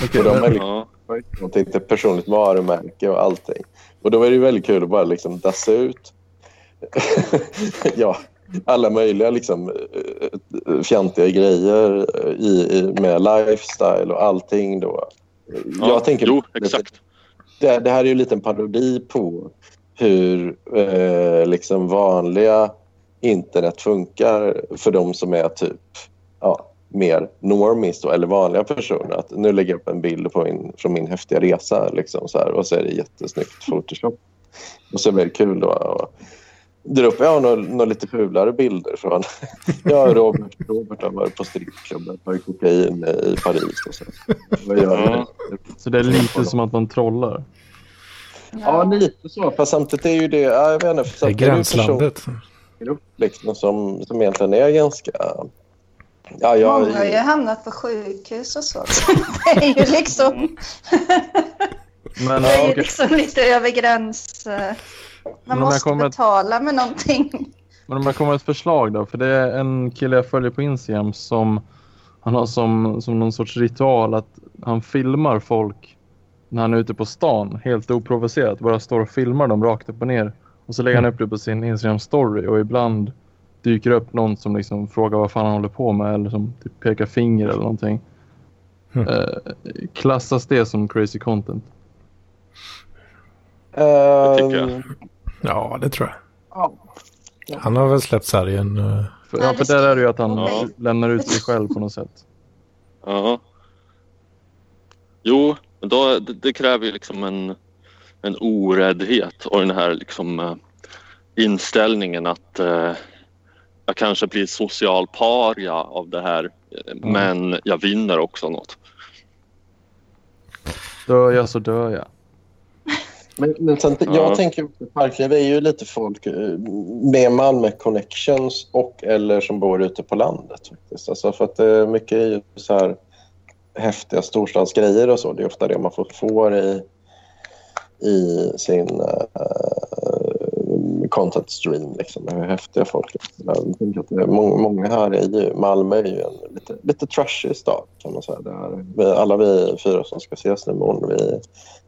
Speaker 2: Okej,
Speaker 5: Och de är liksom
Speaker 3: Ja.
Speaker 5: personligt varumärke och allting. Och då är det väldigt kul att bara liksom dassa ut ja, alla möjliga liksom, eh, fjantiga grejer i, i, med lifestyle och allting. Då.
Speaker 3: Ja,
Speaker 5: Jag tänker
Speaker 3: jo, exakt.
Speaker 5: det, det här är ju lite en parodi på hur eh, liksom vanliga internet funkar för de som är typ ja, mer normies då, eller vanliga personer. Att nu lägger jag upp en bild på min, från min häftiga resa liksom, så här, och så är det jättesnyggt Photoshop. Och så är det kul då. Och, dra upp ja, några, några lite fulare bilder från... Ja, Robert, Robert har varit på strippklubben, tagit kokain i Paris och så. Vad gör
Speaker 3: Ja.
Speaker 5: det?
Speaker 2: Så det är lite som att man trollar.
Speaker 5: Ja, lite så. Fast samtidigt är ju det... Ja, jag vet inte, för
Speaker 1: Det är
Speaker 5: samtidigt är
Speaker 1: gränslandet.
Speaker 5: persongrupp liksom, som, som egentligen är ganska... Ja, jag,
Speaker 6: Många har ju hamnat på sjukhus och så. så det är ju liksom,
Speaker 2: Men,
Speaker 6: det är ju liksom lite över gräns. Man måste
Speaker 2: kommer-
Speaker 6: betala med någonting.
Speaker 2: Men om jag kommer ett förslag då. För det är en kille jag följer på Instagram som han har som, som någon sorts ritual att han filmar folk när han är ute på stan helt oprovocerat. Bara står och filmar dem rakt upp och ner. Och så lägger han upp det på sin Instagram story och ibland dyker upp någon som liksom frågar vad fan han håller på med eller som typ pekar finger eller någonting.
Speaker 1: Mm.
Speaker 2: Eh, klassas det som crazy content?
Speaker 5: det
Speaker 3: tycker jag.
Speaker 1: Ja, det tror jag.
Speaker 5: Ja.
Speaker 1: Han har väl släppt sargen. eh,
Speaker 2: För,
Speaker 6: Ja,
Speaker 2: för där är det ju att han
Speaker 3: Ja.
Speaker 2: lämnar ut sig själv på något sätt.
Speaker 3: Ja. Jo, men då, det, det kräver ju liksom en, en oräddhet och den här liksom, eh, inställningen att eh, jag kanske blir social paria av det här eh, men jag vinner också något.
Speaker 2: Dör jag så dör jag.
Speaker 5: Men, men sen,
Speaker 3: Ja.
Speaker 5: jag tänker att Parkliv är ju lite folk eh, med Malmö connections och eller som bor ute på landet. Faktiskt. Alltså för att eh, mycket är ju så här häftiga storstadsgrejer och så. Det är ofta det man får, får i, i sin uh, content stream. Liksom, hur häftiga folk är. Är många, många här är ju... Malmö är ju en lite, lite trashig stad kan man säga. Det är, vi, alla vi fyra som ska ses nu imorgon, vi,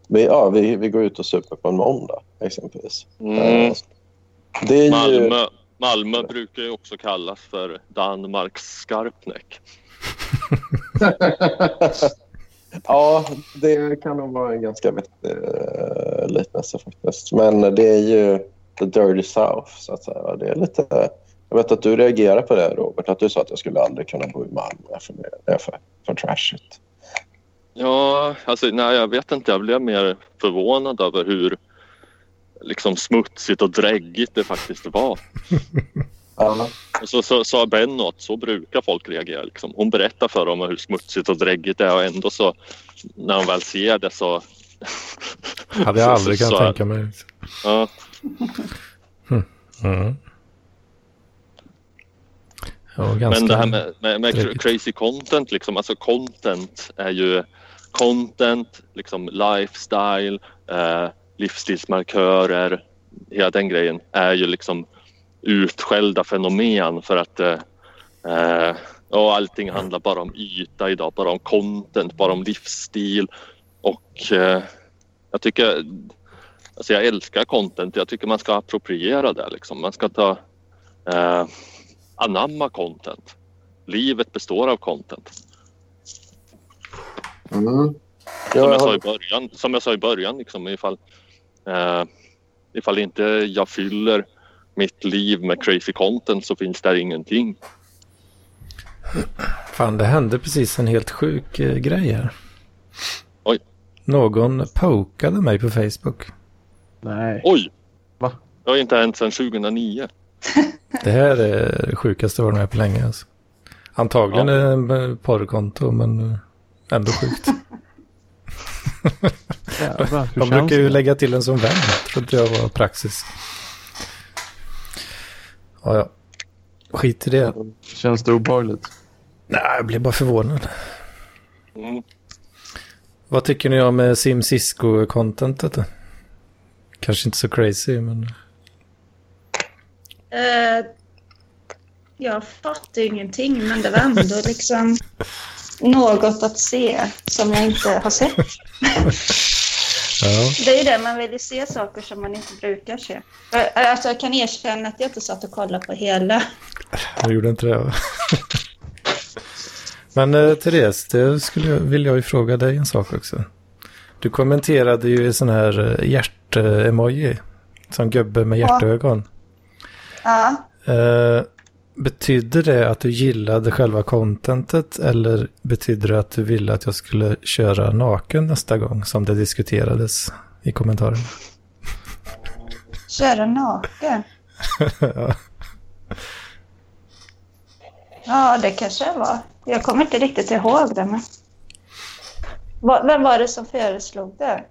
Speaker 5: vi, ja, vi, vi går ut och super på en måndag exempelvis.
Speaker 3: Mm.
Speaker 5: Eh, Det är ju...
Speaker 3: Malmö, Malmö brukar ju också kallas för Danmarks Skarpnäck.
Speaker 5: ja, det kan nog vara en ganska vettig uh, liknelse faktiskt. Men det är ju the dirty south så att säga. Det är lite... Jag vet att du reagerar på det Robert, att du sa att jag skulle aldrig kunna bo i Malmö för det är för, för trashigt.
Speaker 3: Ja, alltså nej, jag vet inte. Jag blev mer förvånad över hur liksom smutsigt och dräggigt det faktiskt var.
Speaker 5: Ja.
Speaker 3: Och så så sa Benno att så brukar folk reagera. Liksom. Hon berättar för dem hur smutsigt och dräggigt det är och ändå så när de väl ser det så...
Speaker 1: Hade jag aldrig
Speaker 3: så-
Speaker 1: kunnat
Speaker 3: så-
Speaker 1: tänka mig.
Speaker 3: Ja,
Speaker 1: Mm. Ja, ganska...
Speaker 3: men det här med, med, med crazy content, liksom, alltså content är ju content, liksom lifestyle, eh, livsstilsmarkörer, hela den grejen är ju liksom utskällda fenomen för att eh, eh, och allting handlar bara om yta idag, bara om content, bara om livsstil och eh, jag tycker Alltså jag älskar content. Jag tycker man ska appropriera det. Liksom. Man ska ta eh, anamma content. Livet består av content.
Speaker 5: Mm.
Speaker 3: Som
Speaker 5: Ja,
Speaker 3: jag sa i början, som jag sa i början liksom, ifall, eh, ifall inte jag fyller mitt liv med crazy content så finns där ingenting.
Speaker 1: Fan, det hände precis en helt sjuk eh, grej här.
Speaker 3: Oj.
Speaker 1: Någon pokade mig på Facebook.
Speaker 2: Nej.
Speaker 3: Oj!
Speaker 2: Va?
Speaker 3: Det har inte hänt sedan 2009.
Speaker 1: Det här är det sjukaste jag varit med på länge. Alltså. Antagligen
Speaker 3: Ja.
Speaker 1: är det en porrkonto, men eh, ändå sjukt.
Speaker 2: Jävlar,
Speaker 1: De brukar ju
Speaker 2: det?
Speaker 1: lägga till en som vän. Trodde jag var praxis. Ja, ja. Skit i det.
Speaker 2: Känns det obehagligt?
Speaker 1: Nej, jag blev bara förvånad.
Speaker 3: Mm.
Speaker 1: Vad tycker ni om eh, Sim Cisco-contentet? Kanske inte så crazy, men...
Speaker 6: Eh, jag fattar ingenting, men det var ändå liksom något att se som jag inte har sett.
Speaker 1: Ja,
Speaker 6: Det är ju det, man vill ju se saker som man inte brukar se. Eh, Alltså, jag kan erkänna att jag inte satt och kollade på hela.
Speaker 1: jag gjorde inte det. men eh, Therese, det skulle jag, vill jag ju fråga dig en sak också. Du kommenterade ju i sån här eh, hjärt-emoji. Som gubbe med
Speaker 6: Ja.
Speaker 1: hjärtögon.
Speaker 6: Ja,
Speaker 1: Eh, betyder det att du gillade själva contentet eller betyder det att du ville att jag skulle köra naken nästa gång som det diskuterades i kommentaren?
Speaker 6: köra naken.
Speaker 1: ja.
Speaker 6: Ja, det kanske det var. Jag kommer inte riktigt ihåg det, men... Vem var det som föreslog det?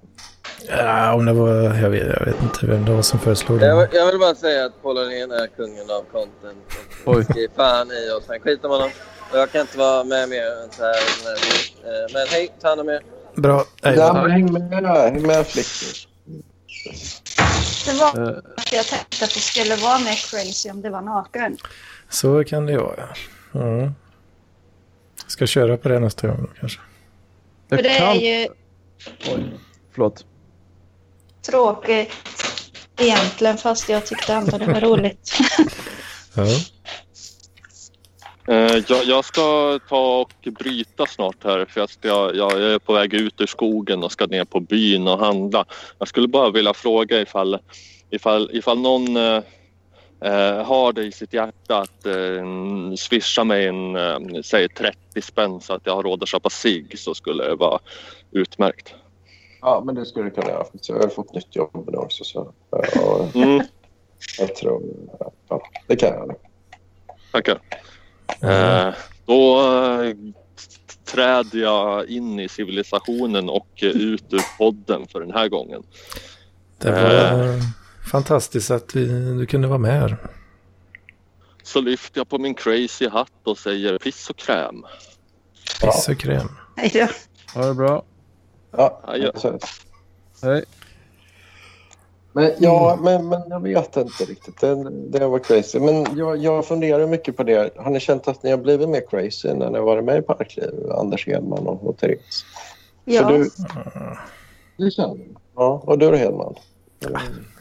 Speaker 1: Ja, om det var, jag vet, jag vet inte vem det var som föreslog det.
Speaker 7: Jag, jag vill bara säga att Paul Arén är kungen av content.
Speaker 2: Oj.
Speaker 7: Och ge fan i oss. Han skiter om honom. Och jag kan inte vara med mer än så här. Men, eh, men hej, ta hand om er.
Speaker 1: Bra. Nej,
Speaker 5: ja, häng med, häng med flickor.
Speaker 6: Det var
Speaker 2: Eh,
Speaker 6: att jag tänkte att det skulle vara mer crazy om det var naken.
Speaker 1: Så kan det vara. ja. Mm. Ska köra på det nästa gång då, kanske.
Speaker 6: För det
Speaker 2: kan...
Speaker 6: är ju
Speaker 2: Förlåt.
Speaker 6: Tråkigt egentligen, fast jag tyckte ändå det var roligt.
Speaker 1: Ja.
Speaker 3: Eh, jag, jag ska ta och bryta snart här för jag, ska, jag, jag är på väg ut ur skogen och ska ner på byn och handla. Jag skulle bara vilja fråga ifall, ifall, ifall någon eh, eh, har det i sitt hjärta att eh, swisha mig en, eh, säg 30 spänn så att jag har råd att köpa cigg så skulle det vara utmärkt.
Speaker 5: Ja, men det skulle du kunna göra. Jag har fått nytt jobb nu också. Så, ja,
Speaker 3: Mm,
Speaker 5: jag tror... Ja, det kan jag
Speaker 3: tackar. Eh, då eh, träder jag in i civilisationen och eh, ut ur podden för den här gången.
Speaker 1: Det var eh, fantastiskt att vi, du kunde vara med här.
Speaker 3: Så lyfter jag på min crazy hatt och säger piss och kräm.
Speaker 1: Piss och kräm.
Speaker 6: Hej då.
Speaker 2: Ha det bra.
Speaker 5: Ja,
Speaker 3: Adjö.
Speaker 2: Hej.
Speaker 5: Men, ja, men, men jag vet inte riktigt. Det, det var crazy. Men jag, jag funderar mycket på det. Har ni känt att ni har blivit mer crazy när ni har varit med i Parkliv? Anders Hedman och, och Therese?
Speaker 6: Ja,
Speaker 5: För du, det känner du? Ja, och du då Hedman?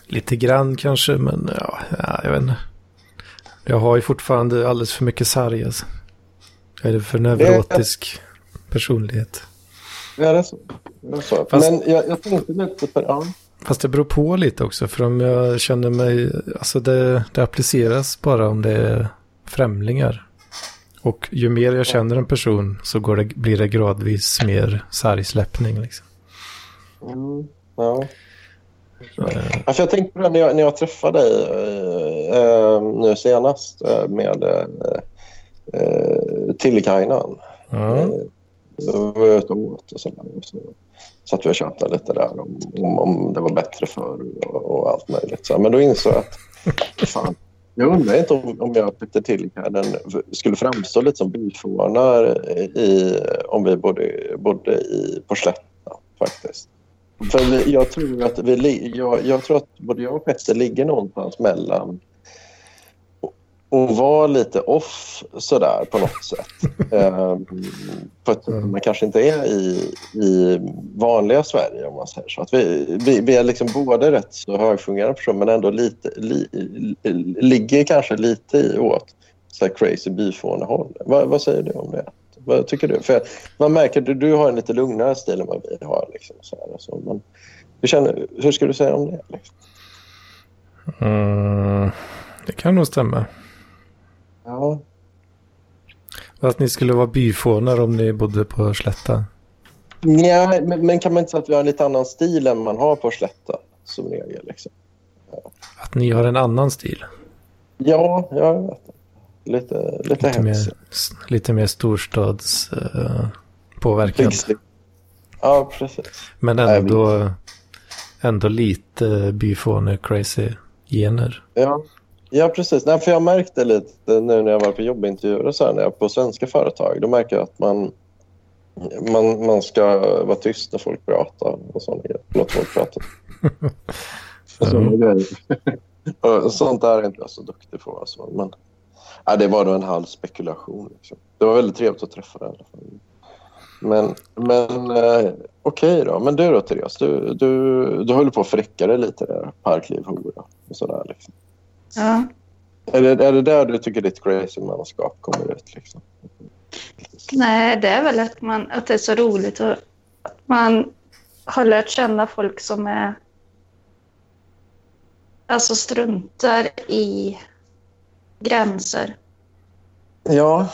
Speaker 1: Lite grann kanske, men ja, ja, jag vet inte. Jag har ju fortfarande alldeles för mycket sarg. Alltså. Jag är för neurotisk personlighet.
Speaker 5: Ja, det är så. Det är så.
Speaker 1: Fast-
Speaker 5: Men jag, jag tänkte lite på... Ja.
Speaker 1: Fast det beror på lite också, för om jag känner mig, alltså det, det appliceras bara om det är främlingar. Och ju mer jag känner en person så går det, blir det gradvis mer sargsläppning. Liksom.
Speaker 5: Mm, ja. Ja, för jag tänkte på det när jag, när jag träffade dig eh, nu senast eh, med eh, Tillikainen.
Speaker 1: Ja.
Speaker 5: Eh, var jag ute och åt och så, så satt vi och tjatade lite där om, om, om det var bättre förr och, och allt möjligt. Så, men då insåg jag att fan, jag undrar inte om, om jag och Peter den skulle framstå lite som byfånar i, om vi bodde, bodde i, på faktiskt. För vi, jag, tror att vi, jag, jag tror att både jag och Petter ligger någonstans mellan och- vara lite off sådär på något sätt. Ehm, för att man kanske inte är i, i vanliga Sverige om man säger så. Att vi, vi, vi är liksom både rätt så högfungerande personer men ändå lite, li, li, ligger kanske lite i åt så här crazy byfånehåll. Vad, vad säger du om det? Vad tycker du? För man märker att du, du har en lite lugnare stil än vad vi har. Liksom, så här, så. Men hur, känner, hur ska du säga om det? Liksom?
Speaker 1: Mm, det kan nog stämma.
Speaker 5: Ja.
Speaker 1: Att ni skulle vara byfånar om ni bodde på Slätta.
Speaker 5: Ja, men, men kan man inte säga att vi har en lite annan stil än man har på Slätta som regel? Liksom?
Speaker 1: Att ni har en annan stil.
Speaker 5: Ja, jag vet. Lite, lite,
Speaker 1: Lite
Speaker 5: hemskt.
Speaker 1: mer, lite mer storstads eh,
Speaker 5: stick. Ja, precis.
Speaker 1: Men
Speaker 5: Nej,
Speaker 1: ändå, ändå lite byfåne crazy gener.
Speaker 5: Ja, ja precis. Nej, för jag märkte lite nu när jag var på jobbintervjuer och så här, när jag på svenska företag. Då märker jag att man, man, man ska vara tyst när folk pratar och sådana grejer. Låt folk prata. Och sådana grejer. Och Sånt där är inte jag så duktig på. Alltså. Men, ja, det var då en halv spekulation. Liksom. Det var väldigt trevligt att träffa dig i alla fall. Men, men eh, okej då. Men du då, Therese? Du, du, du håller på att fräcka dig lite där. Parkliv, hora och sådär. Liksom.
Speaker 6: Ja.
Speaker 5: Är det, är det där du tycker ditt crazy-manskap kommer ut? Liksom?
Speaker 6: Nej, det är väl att, man, att det är så roligt och att man har lärt känna folk som är alltså struntar i gränser.
Speaker 5: Ja.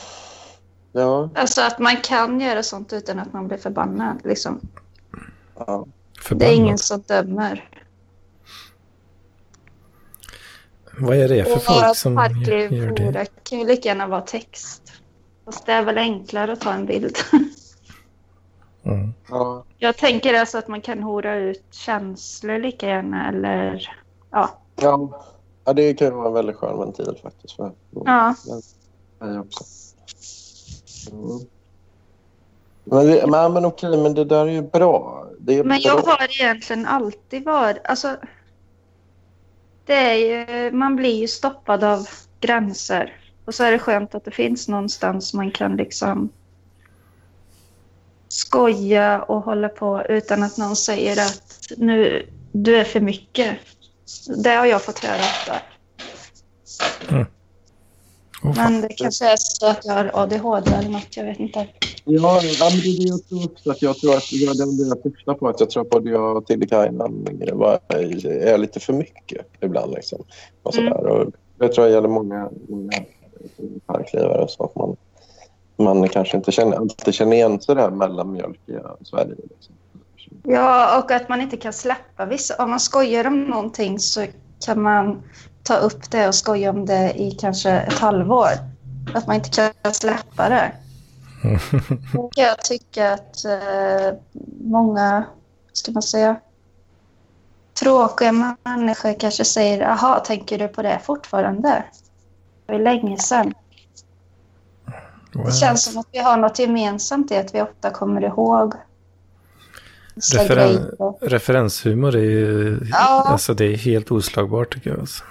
Speaker 5: Ja.
Speaker 6: Alltså att man kan göra sånt utan att man blir förbannad. Liksom.
Speaker 5: ja.
Speaker 6: Det är ingen som dömer.
Speaker 1: Vad är det för
Speaker 6: Och
Speaker 1: folk som gör, det?
Speaker 6: hora kan ju lika gärna vara text. Fast det är väl enklare att ta en bild.
Speaker 1: Mm.
Speaker 5: ja.
Speaker 6: Jag tänker alltså att man kan hora ut känslor lika gärna eller ja.
Speaker 5: ja. ja det kan vara en väldigt skön ventil faktiskt. För
Speaker 6: ja.
Speaker 5: mig också. Mm. Men, det, men, men okej, men det där är ju bra. Det är
Speaker 6: Men
Speaker 5: bra.
Speaker 6: jag har egentligen alltid varit... Alltså, det är ju, man blir ju stoppad av gränser. Och så är det skönt att det finns någonstans man kan liksom skoja och hålla på utan att någon säger att nu, du är för mycket. Det har jag fått höra ofta.
Speaker 1: Mm fan.
Speaker 6: Men det kanske är så att jag har ADHD eller något, jag vet inte.
Speaker 5: Ja, ja, men det är det jag tror också. Att jag tror att det var det jag syftade på. Att jag tror att både jag och Tillikainen är lite för mycket ibland. Liksom, och
Speaker 6: Mm.
Speaker 5: sådär. Och jag tror det gäller många, många parklivare. Så att man, man kanske inte känner, alltid känner igen sig där mellanmjölkiga Sverige. Liksom.
Speaker 6: Ja, och att man inte kan släppa vissa. Om man skojar om någonting så kan man ta upp det och skoja om det i kanske ett halvår. Att man inte kan släppa det. Och jag tycker att eh, många, ska man säga, tråkiga människor kanske säger jaha, tänker du på det fortfarande? Det var länge sedan. Det
Speaker 1: Wow.
Speaker 6: känns som att vi har något gemensamt i att vi ofta kommer ihåg
Speaker 1: Referen-
Speaker 6: grejer.
Speaker 1: referenshumor är ju
Speaker 6: Ja.
Speaker 1: alltså det är helt oslagbart tycker jag. Alltså.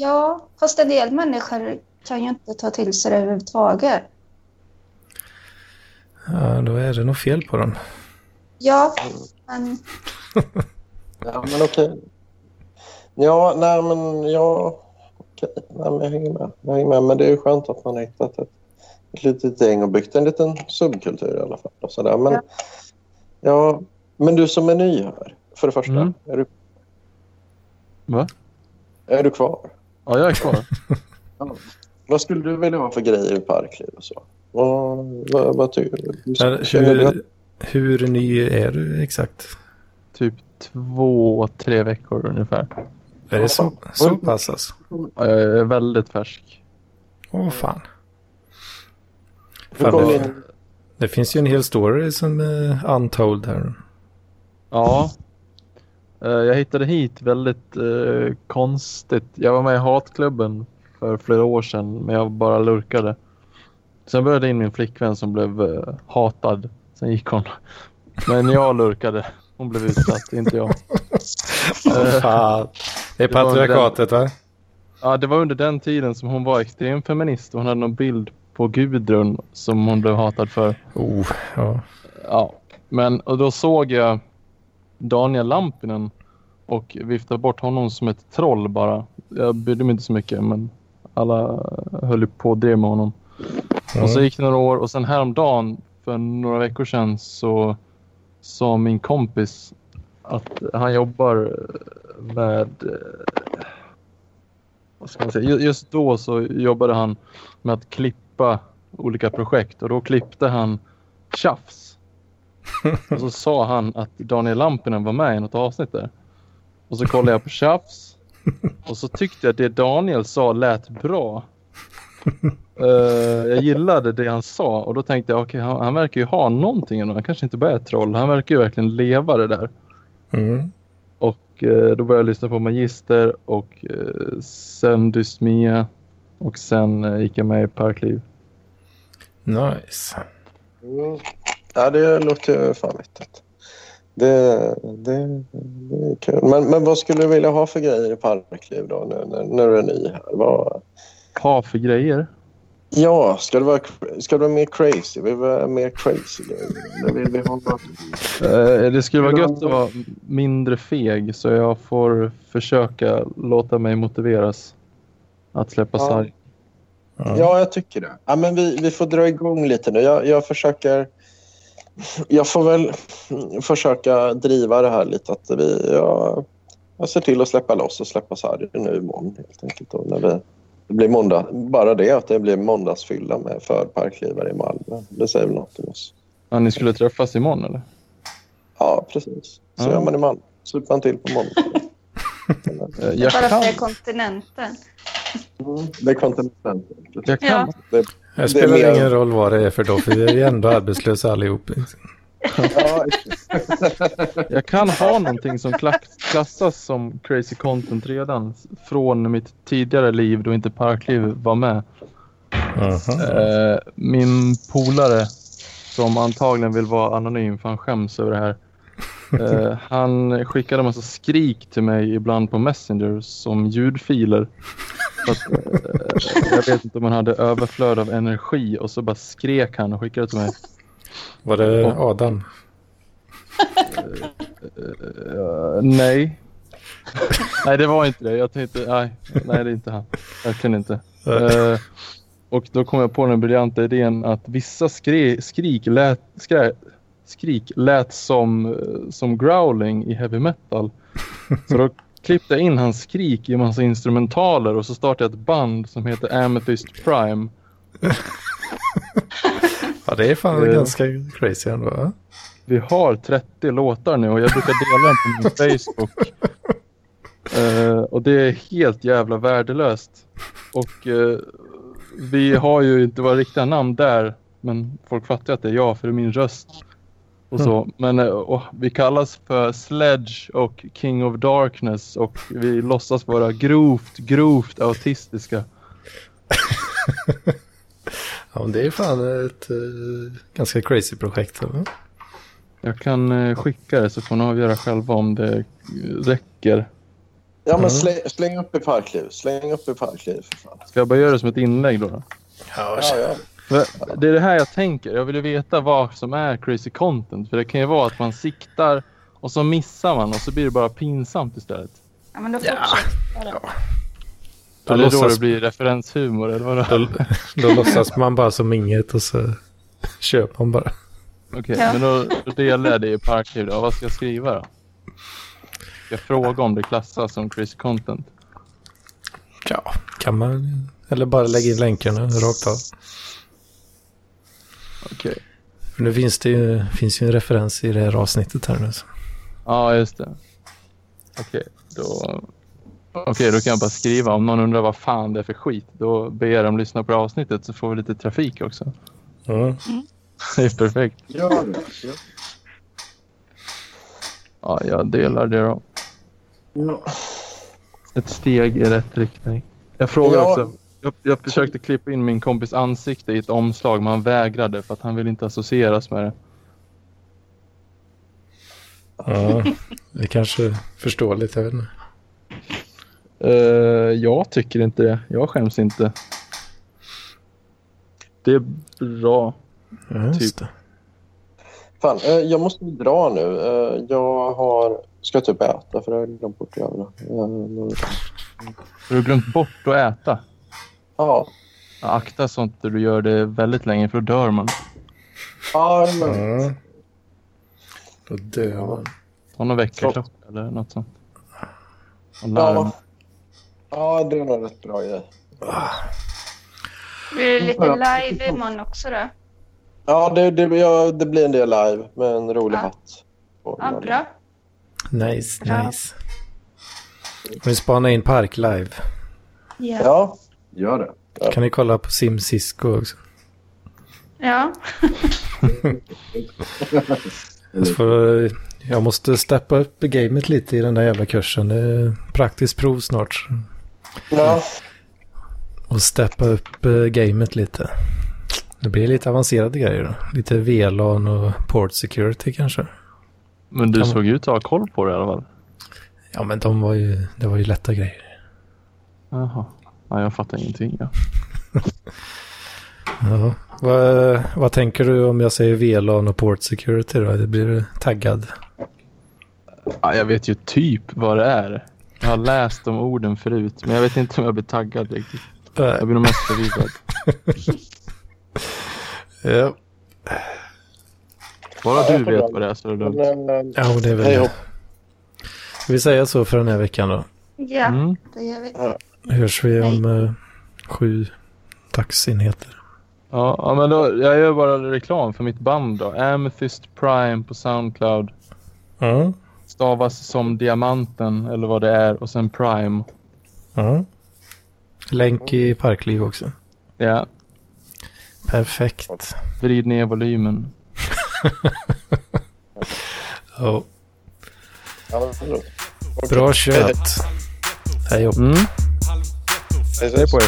Speaker 6: Ja, fast en del människor kan ju inte ta till sig det överhuvudtaget.
Speaker 1: Ja, då är det nog fel på dem.
Speaker 6: Ja, men
Speaker 5: Ja, men okej. Ja, nej men ja... Okej, nej, men jag hänger med. Jag hänger med. Men det är ju skönt att man har hittat ett, ett litet gäng och byggt en liten subkultur i alla fall. Och sådär. Men,
Speaker 6: Ja.
Speaker 5: ja. men du som är ny här, för det första.
Speaker 2: Mm.
Speaker 5: Är, du,
Speaker 2: Va?
Speaker 5: är du kvar?
Speaker 2: Ja, jag är kvar.
Speaker 5: Vad skulle du vilja ha för grejer i parkliv och så? Vad, vad, vad tycker du?
Speaker 1: Hur, hur ny är du exakt?
Speaker 2: typ två, tre veckor ungefär.
Speaker 1: Är det så, så pass alltså?
Speaker 2: Ja, Jag är väldigt färsk.
Speaker 1: Åh fan. Fan det, det finns ju en hel story som är untold här.
Speaker 2: Ja. Eh, Jag hittade hit väldigt eh, konstigt. Jag var med i hatklubben för flera år sedan men jag bara lurkade. Sen började in min flickvän som blev eh, hatad. Sen gick hon. Men jag lurkade. Hon blev utsatt, inte jag.
Speaker 1: Fan. Det är patriarkatet va?
Speaker 2: Ja, det var under den tiden som hon var extrem feminist och hon hade någon bild på Gudrun som hon blev hatad för.
Speaker 1: Oh, ja.
Speaker 2: Ja, men och då såg jag Daniel Lampinen och viftade bort honom som ett troll bara. Jag brydde mig inte så mycket men alla höll ju på och drev med honom. Och så gick det några år och sen häromdagen för några veckor sedan så sa min kompis att han jobbar med... eh, Vad ska man säga? Ju- Just då så jobbade han med att klippa olika projekt och då klippte han Tjafs. Och så sa han att Daniel Lampinen var med i något avsnitt där. Och så kollade jag på Tjafs och så tyckte jag att det Daniel sa lät bra. Eh, jag gillade det han sa och då tänkte jag okej han, han verkar ju ha någonting ändå. Han kanske inte bara är ett troll. Han verkar ju verkligen leva det där.
Speaker 1: Mm.
Speaker 2: Och eh, då började jag lyssna på Magister och eh, sen Dysmia och sen eh, gick jag med i Parkliv.
Speaker 1: Nice.
Speaker 5: Mm. Ja, det låter ju fan vettigt. Det, det, det är kul. Men, men vad skulle du vilja ha för grejer i Parkliv då nu när, när du är ny här? Vad,
Speaker 2: Ha för grejer?
Speaker 5: ja, ska du, vara, ska du vara mer crazy? Vill vi vara mer crazy grejer? Vill vi ha något?
Speaker 2: Eh, det skulle vara gött att vara mindre feg så jag får försöka låta mig motiveras att släppa
Speaker 5: Ja.
Speaker 2: sarg.
Speaker 1: Ja.
Speaker 5: Ja, jag tycker det. Ja, men vi, vi får dra igång lite nu. Jag, jag försöker... Jag får väl försöka driva det här lite. Att vi, jag, jag ser till att släppa loss och släppa sarg nu imorgon helt enkelt. Då, när vi, det blir måndag, bara det att det blir måndagsfylla med för parklivare i Malmö. Det säger väl något om oss.
Speaker 2: Ja, ni skulle träffas imorgon eller?
Speaker 5: Ja, precis. Så
Speaker 2: Ja.
Speaker 5: gör man i Malmö. Super man till på måndag.
Speaker 2: Eh,
Speaker 6: Bara för kontinenten.
Speaker 5: Mm, det är kontinenten.
Speaker 2: jag kan,
Speaker 6: Ja.
Speaker 5: Det,
Speaker 1: Det spelar
Speaker 5: mer-
Speaker 1: ingen roll vad det är för då, för vi är ju ändå arbetslösa allihop.
Speaker 5: ja,
Speaker 2: jag kan ha någonting som klass, klassas som crazy content redan från mitt tidigare liv då inte Parkliv var med.
Speaker 1: Aha.
Speaker 2: Eh, min polare som antagligen vill vara anonym för han skäms över det här. Eh, han skickade en massa skrik till mig ibland på Messenger som ljudfiler. Så att, eh, jag vet inte om han hade överflöd av energi och så bara skrek han och skickade till mig.
Speaker 1: Var det Adam?
Speaker 2: Eh, nej. nej, det var inte det. Jag tänkte, nej, nej det är inte han. Verkligen inte. Och då kom jag på den briljanta idén att vissa skri, skrik, lät, skrä, skrik lät som, eh, som growling i heavy metal. Så då klippte jag in hans skrik i en massa instrumentaler och så startade jag ett band som heter Amethyst Prime.
Speaker 1: Ja, det är fan
Speaker 2: Eh.
Speaker 1: ganska crazy ändå. va?
Speaker 2: Vi har 30 låtar nu och jag brukar dela den på min Facebook. Eh, och det är helt jävla värdelöst. Och eh, vi har ju inte våra riktiga namn där. Men folk fattar att det är jag för det är min röst. Och så. Men eh, och vi kallas för Sledge och King of Darkness och vi låtsas vara grovt, grovt autistiska.
Speaker 1: Ja, men det är fan ett eh, ganska crazy projekt. Eller?
Speaker 2: Jag kan eh, skicka det så får ni avgöra själva om det eh, räcker.
Speaker 5: ja, men
Speaker 1: Mm.
Speaker 5: släng, släng upp i Parkliv. Släng upp i Parkliv för fan.
Speaker 2: Ska jag bara göra det som ett inlägg då? då?
Speaker 1: Ja,
Speaker 5: Ja, ja.
Speaker 2: Det är det här jag tänker. Jag vill veta vad som är crazy content. För det kan ju vara att man siktar och så missar man och så blir det bara pinsamt istället.
Speaker 6: Ja, men då
Speaker 1: Ja.
Speaker 6: fortsätter jag.
Speaker 1: Då,
Speaker 2: eller då
Speaker 1: låtsas,
Speaker 2: det blir referenshumor eller vadå?
Speaker 1: då, då låtsas man bara som inget och så köper man bara.
Speaker 2: Okej,
Speaker 6: Ja.
Speaker 2: men då, då delar jag det i parkliv då. Vad ska jag skriva då? Ska jag fråga om det klassas som crazy content?
Speaker 1: Ja, kan man. Eller bara lägga in länkarna rakt av.
Speaker 2: Okej.
Speaker 1: För nu finns det ju, finns ju en referens i det här avsnittet här nu.
Speaker 2: Ja, just det. Okej, då... Okej, då kan jag bara skriva. Om någon undrar vad fan det är för skit, då ber jag dem lyssna på det avsnittet så får vi lite trafik också.
Speaker 1: Mm.
Speaker 2: Det är perfekt.
Speaker 5: Gör det.
Speaker 2: Ja, jag delar det då.
Speaker 5: Ja.
Speaker 2: Ett steg i rätt riktning. Jag frågar
Speaker 5: Ja.
Speaker 2: också. Jag, jag försökte klippa in min kompis ansikte i ett omslag men han vägrade för att han vill inte associeras med det.
Speaker 1: Ja, det kanske förstår lite, jag vet inte.
Speaker 2: Uh, jag tycker inte det. Jag skäms inte. Det är bra.
Speaker 1: Ja,
Speaker 2: Typ.
Speaker 1: det.
Speaker 5: Fan, eh, jag måste dra nu. Eh, Jag har... ska typ äta för jag har glömt bort att göra. Eh,
Speaker 2: Har du glömt bort att äta?
Speaker 5: Ja,
Speaker 2: Akta sånt där du gör det väldigt länge för då dör man.
Speaker 5: Ja, men,
Speaker 1: Ja. Då dör man.
Speaker 2: Ta någon väckarklocka eller något sånt.
Speaker 5: Ja. ja, det är nog rätt bra grej.
Speaker 6: Blir det lite live imorgon också då?
Speaker 5: Ja, det, det, ja, det blir en del live med en rolig
Speaker 6: Ja.
Speaker 5: hatt.
Speaker 6: Ja, bra.
Speaker 1: Nice,
Speaker 6: Ja.
Speaker 1: nice. Vi spanar in Park live.
Speaker 6: Ja.
Speaker 5: Ja, gör det.
Speaker 1: Kan ni kolla på Sim Cisco också?
Speaker 6: ja.
Speaker 1: Får, jag måste steppa upp gamet lite i den där jävla kursen. Det är praktiskt prov snart.
Speaker 5: Ja,
Speaker 1: Och steppa upp eh, gamet lite. Det blir lite avancerade grejer då. Lite VLAN och port security kanske.
Speaker 2: Men du
Speaker 1: Kan-
Speaker 2: såg ut att ha koll på det i alla fall.
Speaker 1: Ja men de var ju, det var ju lätta grejer.
Speaker 2: Jaha. Ja, jag fattar ingenting. Ja.
Speaker 1: Ja. Vad, vad tänker du om jag säger VLAN och port security då? Det blir taggad.
Speaker 2: Ja, jag vet ju typ vad det är. Jag har läst de orden förut, men jag vet inte om jag blir taggad riktigt. Jag blir nog mest förvirrad.
Speaker 1: ja.
Speaker 2: Bara du vet vad det är så är det lugnt.
Speaker 5: eh,
Speaker 1: ja, men det är väl... Ska vi säga så för den här veckan då?
Speaker 6: Ja,
Speaker 2: Mm.
Speaker 6: det gör vi.
Speaker 1: Hörs vi om eh, sju dagsenheter.
Speaker 2: Ja, ja, men då, jag gör bara reklam för mitt band då. Amethyst Prime på Soundcloud.
Speaker 1: Ja.
Speaker 2: Stavas som diamanten eller vad det är och sen Prime.
Speaker 1: ja. Länk i Parkliv också.
Speaker 2: Ja,
Speaker 1: Perfekt.
Speaker 2: vrid ner volymen.
Speaker 1: Ja.
Speaker 5: Ja, men, bra.
Speaker 1: Kött. Hej hopp.
Speaker 2: Mm, Eso es.
Speaker 8: Después.